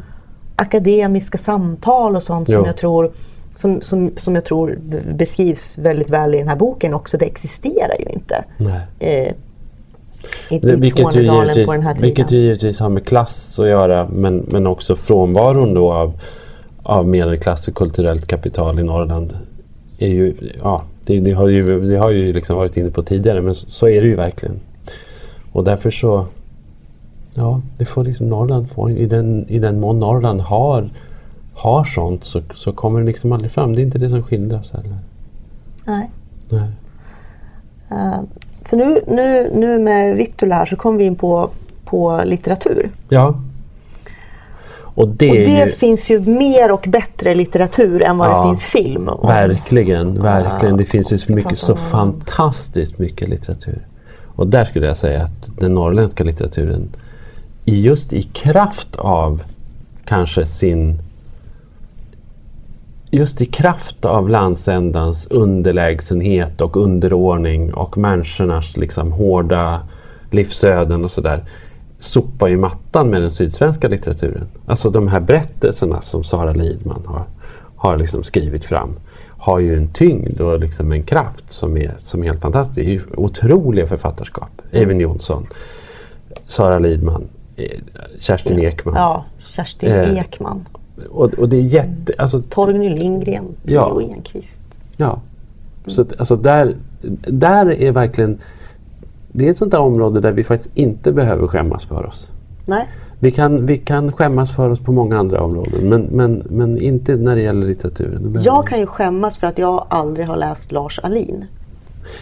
Akademiska samtal och sånt som Jo. jag tror som, som, som jag tror beskrivs väldigt väl i den här boken också, det existerar ju inte. Nej. Eh, i, Det, i vilket, ju givetvis, på den här tiden. vilket ju givetvis har med klass att göra men, men också frånvaron då av, av medelklass och kulturellt kapital i Norrland. Är ju, ja, det, det har ju, det har ju liksom varit inne på tidigare men så, så är det ju verkligen. Och därför så Ja, det får liksom Norrland få, i, den, i den mån Norrland har, har sånt så, så kommer det liksom aldrig fram. Det är inte det som skildras heller. Nej. Nej. Eh, för nu, nu, nu med Vittula här så kom vi in på, på litteratur. Ja. Och det, Och det ju, finns ju mer och bättre litteratur än vad Ja. det finns film. om. Verkligen, verkligen. Det finns ju så mycket, så fantastiskt mycket litteratur. Och där skulle jag säga att den norrländska litteraturen i just i kraft av kanske sin just i kraft av landsändans underlägsenhet och underordning och människornas liksom hårda livsöden och sådär sopar ju mattan med den sydsvenska litteraturen. Alltså de här berättelserna som Sara Lidman har, har liksom skrivit fram har ju en tyngd och liksom en kraft som är, som är helt fantastisk. Det är ju otroliga författarskap. Eivind Johnson, Sara Lidman, eh, Kerstin Ekman. Ja, Kerstin Eh, Ekman. Och, och det är jätte... Alltså, Torgny Lindgren. Ja. Enquist. Ja. Så att, alltså där, där är verkligen... Det är ett sånt där område där vi faktiskt inte behöver skämmas för oss. Nej. Vi kan, vi kan skämmas för oss på många andra områden men, men, men inte när det gäller litteraturen. Jag kan ju skämmas för att jag aldrig har läst Lars Alin.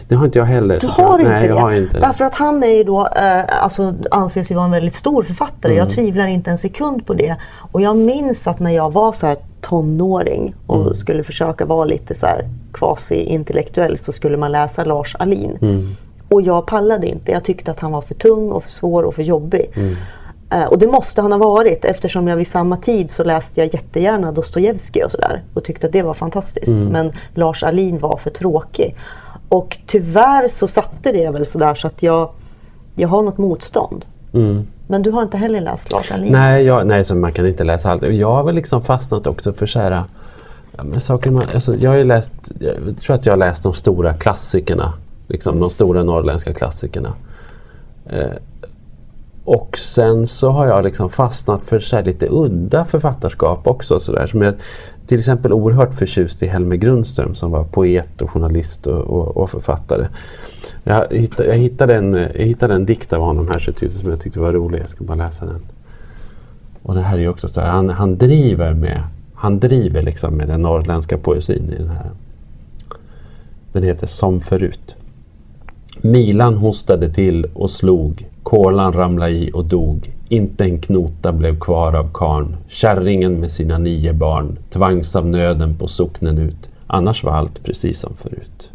Det har inte jag heller. Du har jag, inte nej, det? jag har inte. Därför att han är ju då, eh, alltså, anses ju vara en väldigt stor författare. Mm. Jag tvivlar inte en sekund på det. Och jag minns att när jag var så här tonåring och Mm. skulle försöka vara lite så här quasi-intellektuell så skulle man läsa Lars Alin. Mm. Och jag pallade inte. Jag tyckte att han var för tung och för svår och för jobbig. Mm. Eh, Och det måste han ha varit eftersom jag vid samma tid så läste jag jättegärna Dostojevskij och sådär. Och tyckte att det var fantastiskt. Mm. Men Lars Alin var för tråkig. Och tyvärr så satte det väl sådär så att jag, jag har något motstånd. Mm. Men du har inte heller läst Lars Alin? Nej, jag, nej så man kan inte läsa allt. Jag har väl liksom fastnat också för så här, saker man, alltså jag har ju läst, jag tror att jag har läst de stora klassikerna. Liksom de stora norrländska klassikerna. Eh, och sen så har jag liksom fastnat för så här lite udda författarskap också. Så där, som jag, till exempel oerhört förtjust i Helmer Grundström som var poet och journalist och, och, och författare. Jag hittade, jag, hittade en, jag hittade en dikt av honom här så tydligt som jag tyckte var rolig. Jag ska bara läsa den. Och det här är ju också så här, han, han driver med han driver liksom med den norrländska poesin i den här. Den heter Som förut. Milan hostade till och slog. Kolan ramlade i och dog. Inte en knota blev kvar av karn. Kärringen med sina nio barn tvangs av nöden på socknen ut. Annars var allt precis som förut.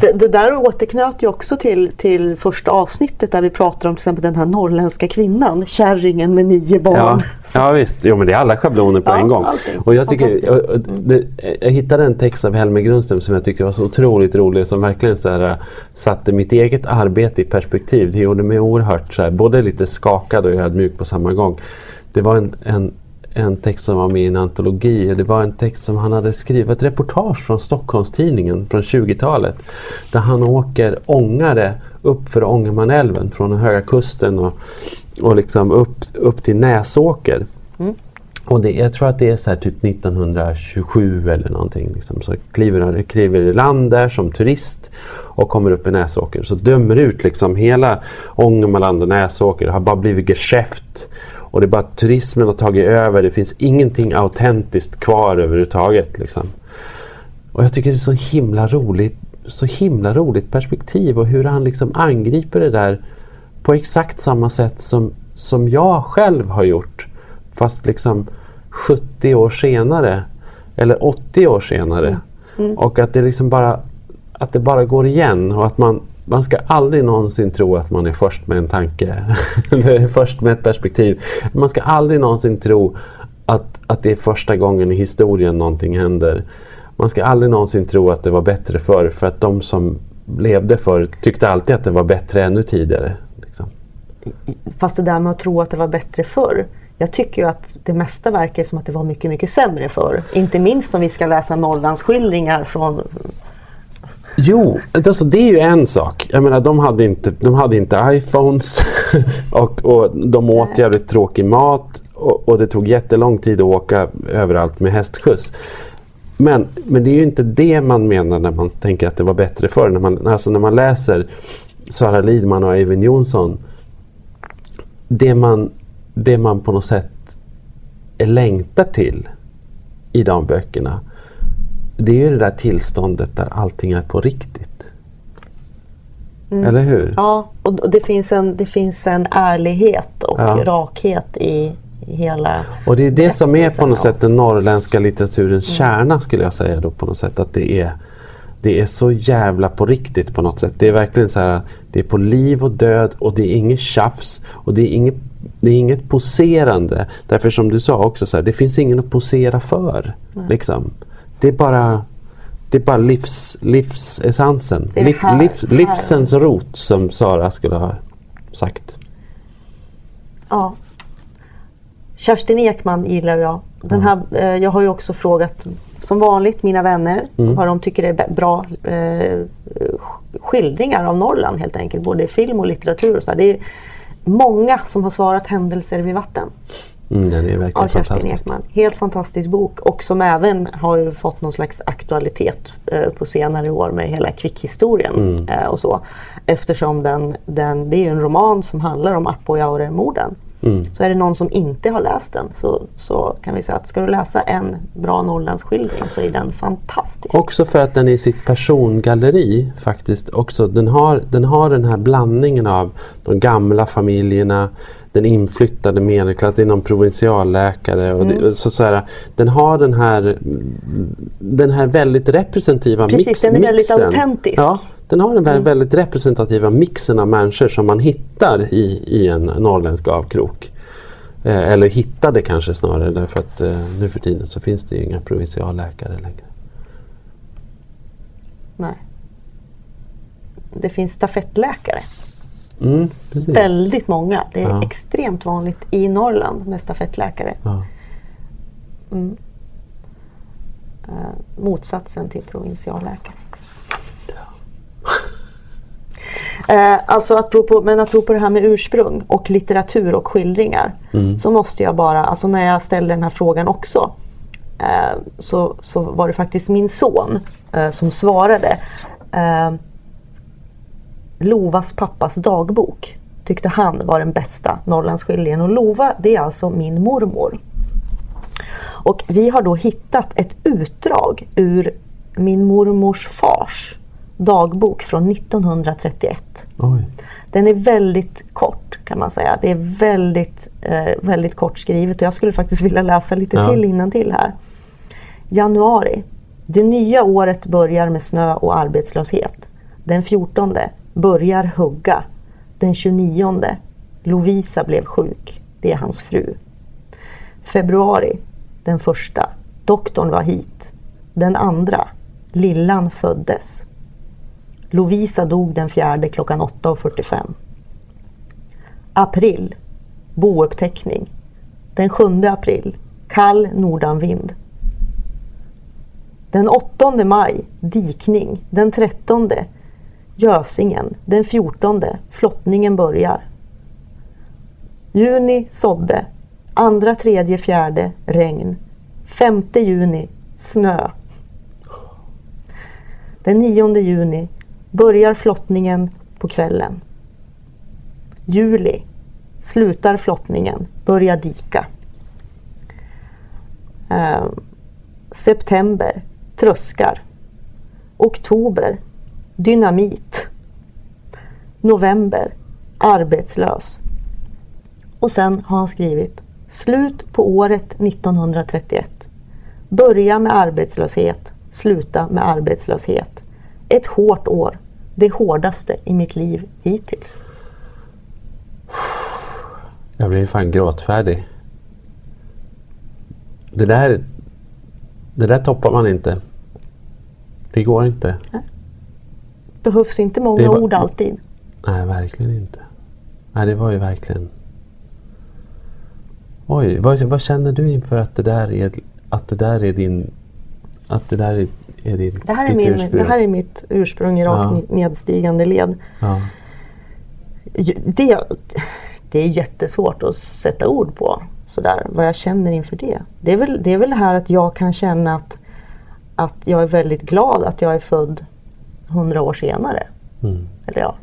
Det, det där återknöt ju också till, till första avsnittet där vi pratar om till exempel den här norrländska kvinnan. Kärringen med nio barn. Ja, (laughs) ja visst, jo, men det är alla schabloner på Ja, en gång. allting. Och jag, tycker, Fantastiskt. jag, det, jag hittade en text av Helmer Grundström som jag tyckte var så otroligt rolig som verkligen så här, äh, satte mitt eget arbete i perspektiv. Det gjorde mig oerhört så här, både lite skakad och ödmjuk på samma gång. Det var en, en, en text som var med i en antologi. Det var en text som han hade skrivit, ett reportage från Stockholmstidningen från 20-talet. Där han åker ångare upp för Ångermanälven från höga kusten och, och liksom upp, upp till Näsåker. Och det, jag tror att det är så typ 1927 eller någonting. Liksom. Så kliver han kliver i land där som turist och kommer upp i Näsåker. Så dömer ut liksom hela Ångermanland och Näsåker. Det har bara blivit geschäft. Och det är bara turismen har tagit över. Det finns ingenting autentiskt kvar överhuvudtaget. Liksom. Och jag tycker det är så himla roligt så himla roligt perspektiv och hur han liksom angriper det där på exakt samma sätt som, som jag själv har gjort. Fast liksom 70 år senare. Eller 80 år senare. Och att det liksom bara att det bara går igen och att man, man ska aldrig någonsin tro att man är först med en tanke. (laughs) eller först med ett perspektiv. Man ska aldrig någonsin tro att, att det är första gången i historien någonting händer. Man ska aldrig någonsin tro att det var bättre förr för att de som levde förr tyckte alltid att det var bättre ännu tidigare. Liksom. Fast det där med att tro att det var bättre förr. Jag tycker ju att det mesta verkar som att det var mycket, mycket sämre förr. Inte minst om vi ska läsa Norrlandsskildringar från... Jo, alltså det är ju en sak. Jag menar de hade inte, de hade inte iPhones (laughs) och, och de åt jävligt tråkig mat och, och det tog jättelång tid att åka överallt med hästskjuts. Men, men det är ju inte det man menar när man tänker att det var bättre förr. När man, alltså när man läser Sara Lidman och Eivind Johnson. Det man, det man på något sätt längtar till i de böckerna. Det är ju det där tillståndet där allting är på riktigt. Eller hur? Ja, och det finns en, det finns en ärlighet och Ja. rakhet i, hela... Och det är det som är på något sätt den norrländska litteraturens kärna skulle jag säga då på något sätt. Att det är, det är så jävla på riktigt på något sätt. Det är verkligen så här, det är på liv och död och det är inget tjafs och det är inget, det är inget poserande. Därför som du sa också, så här, det finns ingen att posera för. Liksom. Det är bara det är bara livs, livsessensen. Liv, här- liv, här. livsens rot som Sara skulle ha sagt. Ja. Kerstin Ekman gillar jag. Den här, eh, jag har ju också frågat som vanligt mina vänner vad de tycker är bra eh, sk- skildringar av Norrland helt enkelt. Både film och litteratur. Och så här. Det är många som har svarat Händelser vid vatten Mm, den är verkligen av Kerstin. Ekman. Helt fantastisk bok och som även har ju fått någon slags aktualitet eh, på senare år med hela Kvick-historien eh, och så. Eftersom den, den, det är en roman som handlar om Apojaure-morden. Så är det någon som inte har läst den så, så kan vi säga att ska du läsa en bra Norrlandsskildring så är den fantastisk. Också för att den i sitt persongalleri faktiskt också, den har, den har den här blandningen av de gamla familjerna, den inflyttade medelklassen, det är någon provinsialläkare. Och Mm. det, så, så här, den har den här, den här väldigt representativa Precis, mix, den är väldigt mixen. autentisk. Ja, den har den Mm. vä- väldigt representativa mixen av människor som man hittar i, i en norrländsk avkrok. Eh, eller hittade kanske snarare därför att eh, nu för tiden så finns det ju inga provinsialläkare längre. Nej. Det finns stafettläkare. Mm. Väldigt många. Det är Ja. extremt vanligt i Norrland med stafettläkare. Ja. Eh, motsatsen till provinsialläkare. (laughs) Eh, alltså apropå, men apropå det här med ursprung och litteratur och skildringar. Så måste jag bara, alltså när jag ställde den här frågan också. Eh, så, så var det faktiskt min son eh, som svarade. Lovas pappas dagbok tyckte han var den bästa Norrlandsskildringen. Och Lova det är alltså min mormor. Och vi har då hittat ett utdrag ur min mormors fars dagbok från 1931. Oj. Den är väldigt kort kan man säga. Det är väldigt, eh, väldigt kort skrivet och jag skulle faktiskt vilja läsa lite Ja. till till här. Januari. Det nya året börjar med snö och arbetslöshet. Den 14 börjar hugga. Den 29 Lovisa blev sjuk. Det är hans fru. Februari. Den första. Doktorn var hit. Den andra. Lillan föddes. Lovisa dog den fjärde klockan 8.45. April. Bouppteckning. Den 7 april. Kall nordanvind. Den 8 maj. Dikning. Den 13. Gösingen. Den 14. Flottningen börjar. Juni sådde. Andra, tredje, fjärde regn. Femte juni snö. Den 9 juni börjar flottningen på kvällen. Juli slutar flottningen, börjar dika. Eh, september tröskar. Oktober dynamit. November arbetslös. Och sen har han skrivit Slut på året 1931. Börja med arbetslöshet, sluta med arbetslöshet. Ett hårt år. Det hårdaste i mitt liv hittills. Jag blir fan gråtfärdig. Det där, det där toppar man inte. Det går inte. Behövs inte många var- ord alltid. Nej, verkligen inte. Nej, det var ju verkligen... Oj, vad, vad känner du inför att det där är, att det där är din... Att det där är, är din, Det här är, min, ursprung? det här är mitt ursprung i rakt Ja. nedstigande led. Ja. Det, det är jättesvårt att sätta ord på sådär, vad jag känner inför det. Det är väl det, är väl här att jag kan känna att, att jag är väldigt glad att jag är född hundra år senare. Mm. Eller ja.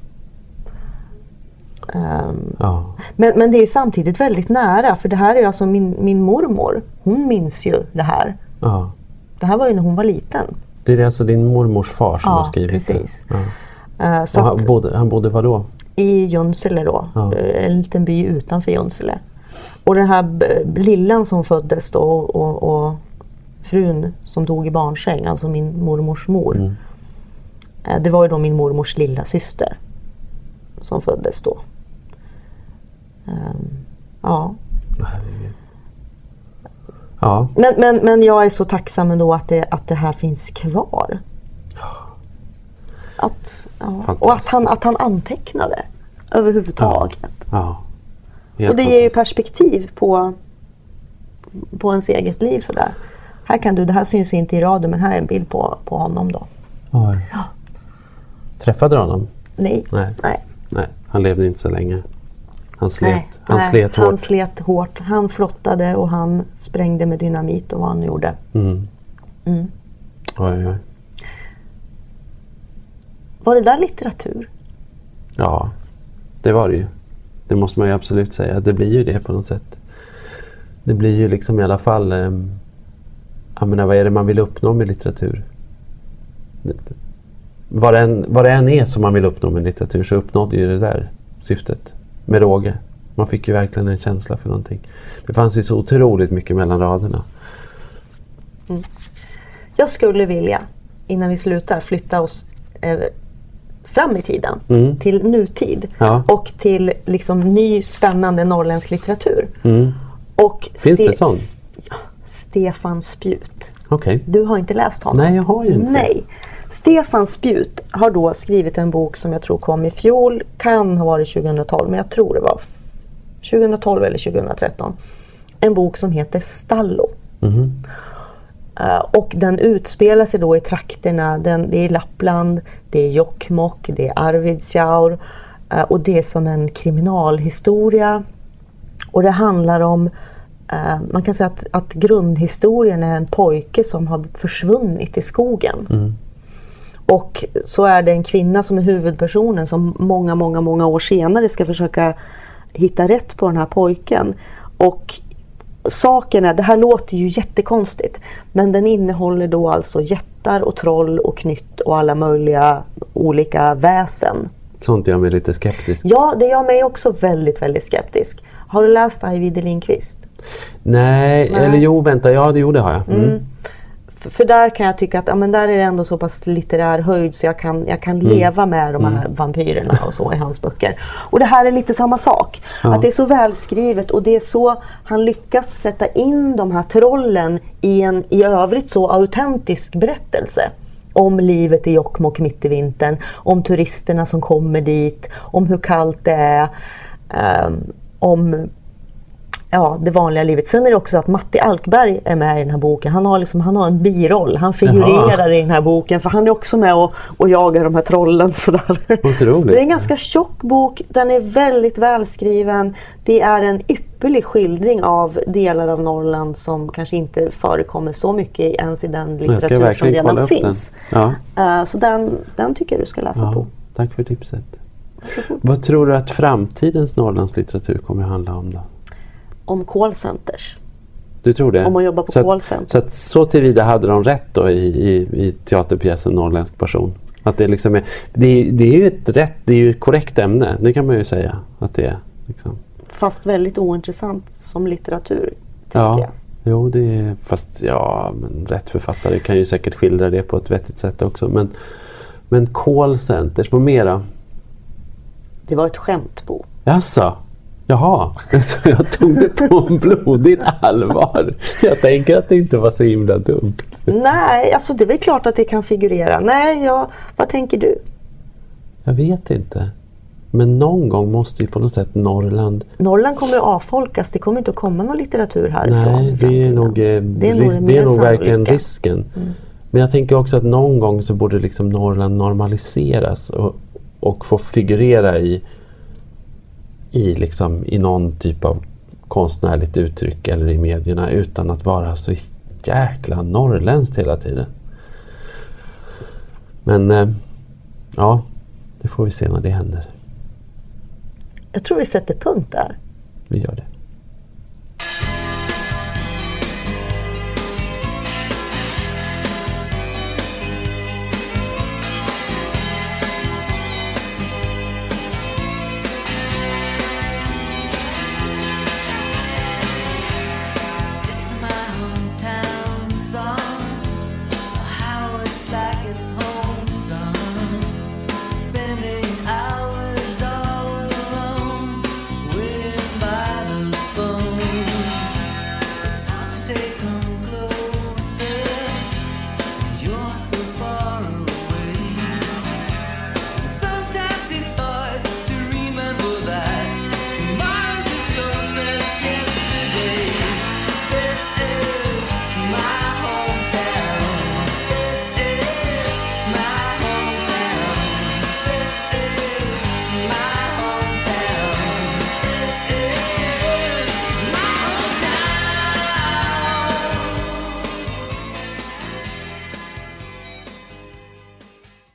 Ehm, ja. men, men det är samtidigt väldigt nära för det här är alltså min, min mormor. Hon minns ju det här. ja. Det här var ju när hon var liten. Det är alltså din mormors far som Ja, har skrivit precis. det? Ja. Och att, han, bodde, han bodde var då? I Junsele då, Ja. eh, en liten by utanför Junsele. Och den här lillan som föddes då och, och, och frun som dog i barnsäng, alltså min mormors mor. Mm. Eh, Det var ju då min mormors lilla syster som föddes då. Ehm, ja. Ja, Men, men, men jag är så tacksam ändå att det, att det här finns kvar. Att, ja. Och att han, att han antecknade överhuvudtaget. ja. Helt Och det ger ju perspektiv på, på ens eget liv sådär. Här kan du, det här syns inte i radio men här är en bild på, på honom då. Oj. Träffade du honom? Nej. Nej. Nej. Nej, han levde inte så länge. Han slet, Nej. han Nej. slet Han hårt. slet hårt. Han flottade och han sprängde med dynamit och vad han gjorde. Mm. Mm. Oj, oj. Var det där litteratur? Ja, det var det ju. Det måste man ju absolut säga. Det blir ju det på något sätt. Det blir ju liksom i alla fall... Eh, jag menar, vad är det man vill uppnå med litteratur? Vad det, än, vad det än är som man vill uppnå med litteratur så uppnådde ju det där syftet med råge. Man fick ju verkligen en känsla för någonting. Det fanns ju så otroligt mycket mellan raderna. Jag skulle vilja, innan vi slutar, flytta oss eh, fram i tiden. Mm. Till nutid. Ja. Och till liksom ny spännande norrländsk litteratur. Mm. Och Finns det Ste- sån? Ja, Stefan Spjut. Okej. Du har inte läst honom? Nej, jag har ju inte. Nej. Stefan Spjut har då skrivit en bok som jag tror kom i fjol. Kan ha varit 2012, men jag tror det var 2012 eller 2013. En bok som heter Stallo. Eh, och den utspelar sig då i trakterna, den, det är Lappland, det är Jokkmokk, det är Arvidsjaur eh, och det är som en kriminalhistoria. Och det handlar om, man kan säga att, att grundhistorien är en pojke som har försvunnit i skogen. Och så är det en kvinna som är huvudpersonen som många, många, många år senare ska försöka hitta rätt på den här pojken. Och saken är, det här låter ju jättekonstigt, men den innehåller då alltså jättar och troll och knytt och alla möjliga olika väsen. Sånt gör mig lite skeptisk. Ja, det gör mig också väldigt, väldigt skeptisk. Har du läst Ajvide Lindqvist? Nej, Nej. eller jo, vänta. Ja, det, jo, det har jag. Mm. För, för där kan jag tycka att ja, men där är det ändå så pass litterär höjd så jag kan, jag kan leva med de här vampyrerna och så i hans böcker. Och det här är lite samma sak. Ja. Att det är så välskrivet och det är så han lyckas sätta in de här trollen i en i övrigt så autentisk berättelse. Om livet i Jokkmokk mitt i vintern, om turisterna som kommer dit, om hur kallt det är. ehm, om ja, det vanliga livet. Sen är det också att Matti Alkberg är med i den här boken. Han har, liksom, han har en biroll. Han figurerar Jaha. i den här boken för han är också med och, och jagar de här trollen. (laughs) Sådär. Otroligt. Det är en ganska tjock bok. Den är väldigt välskriven. Det är en ypperlig skildring av delar av Norrland som kanske inte förekommer så mycket ens i den litteratur som redan finns. den. Ja, Eh, så den, den tycker jag du ska läsa ja, på. tack för tipset. Vad tror du att framtidens Norrlandslitteratur kommer att handla om då? Om callcenters. Du tror det? Om man jobbar på så att. Så, att, så tillvida hade de rätt då i, i, i teaterpjäsen Norrländsk person? Att det, liksom är, det, det är ju ett rätt, det är ju ett korrekt ämne. Det kan man ju säga att det är. Liksom. Fast väldigt ointressant som litteratur. Ja, jag. jo det är, fast ja, men rätt författare kan ju säkert skildra det på ett vettigt sätt också. Men, men callcenters, vad mera? Det var ett skämt Bo. Jaså? Jaha, så jag tog det på blodigt allvar. Jag tänker att det inte var så himla dumt. Nej, alltså det är väl klart att det kan figurera. Nej, ja, vad tänker du? Jag vet inte. Men någon gång måste ju på något sätt Norrland... Norrland kommer att avfolkas. Det kommer inte att komma någon litteratur härifrån. Nej, det är nog, eh, Det är nog ris- det det är nog verkligen sannolika. Mm. risken. Men jag tänker också att någon gång så borde liksom Norrland normaliseras och, och få figurera i, i, liksom, i någon typ av konstnärligt uttryck eller i medierna utan att vara så jäkla norrländskt hela tiden. Men eh, ja, det får vi se när det händer. Jag tror vi sätter punkt där. Vi gör det.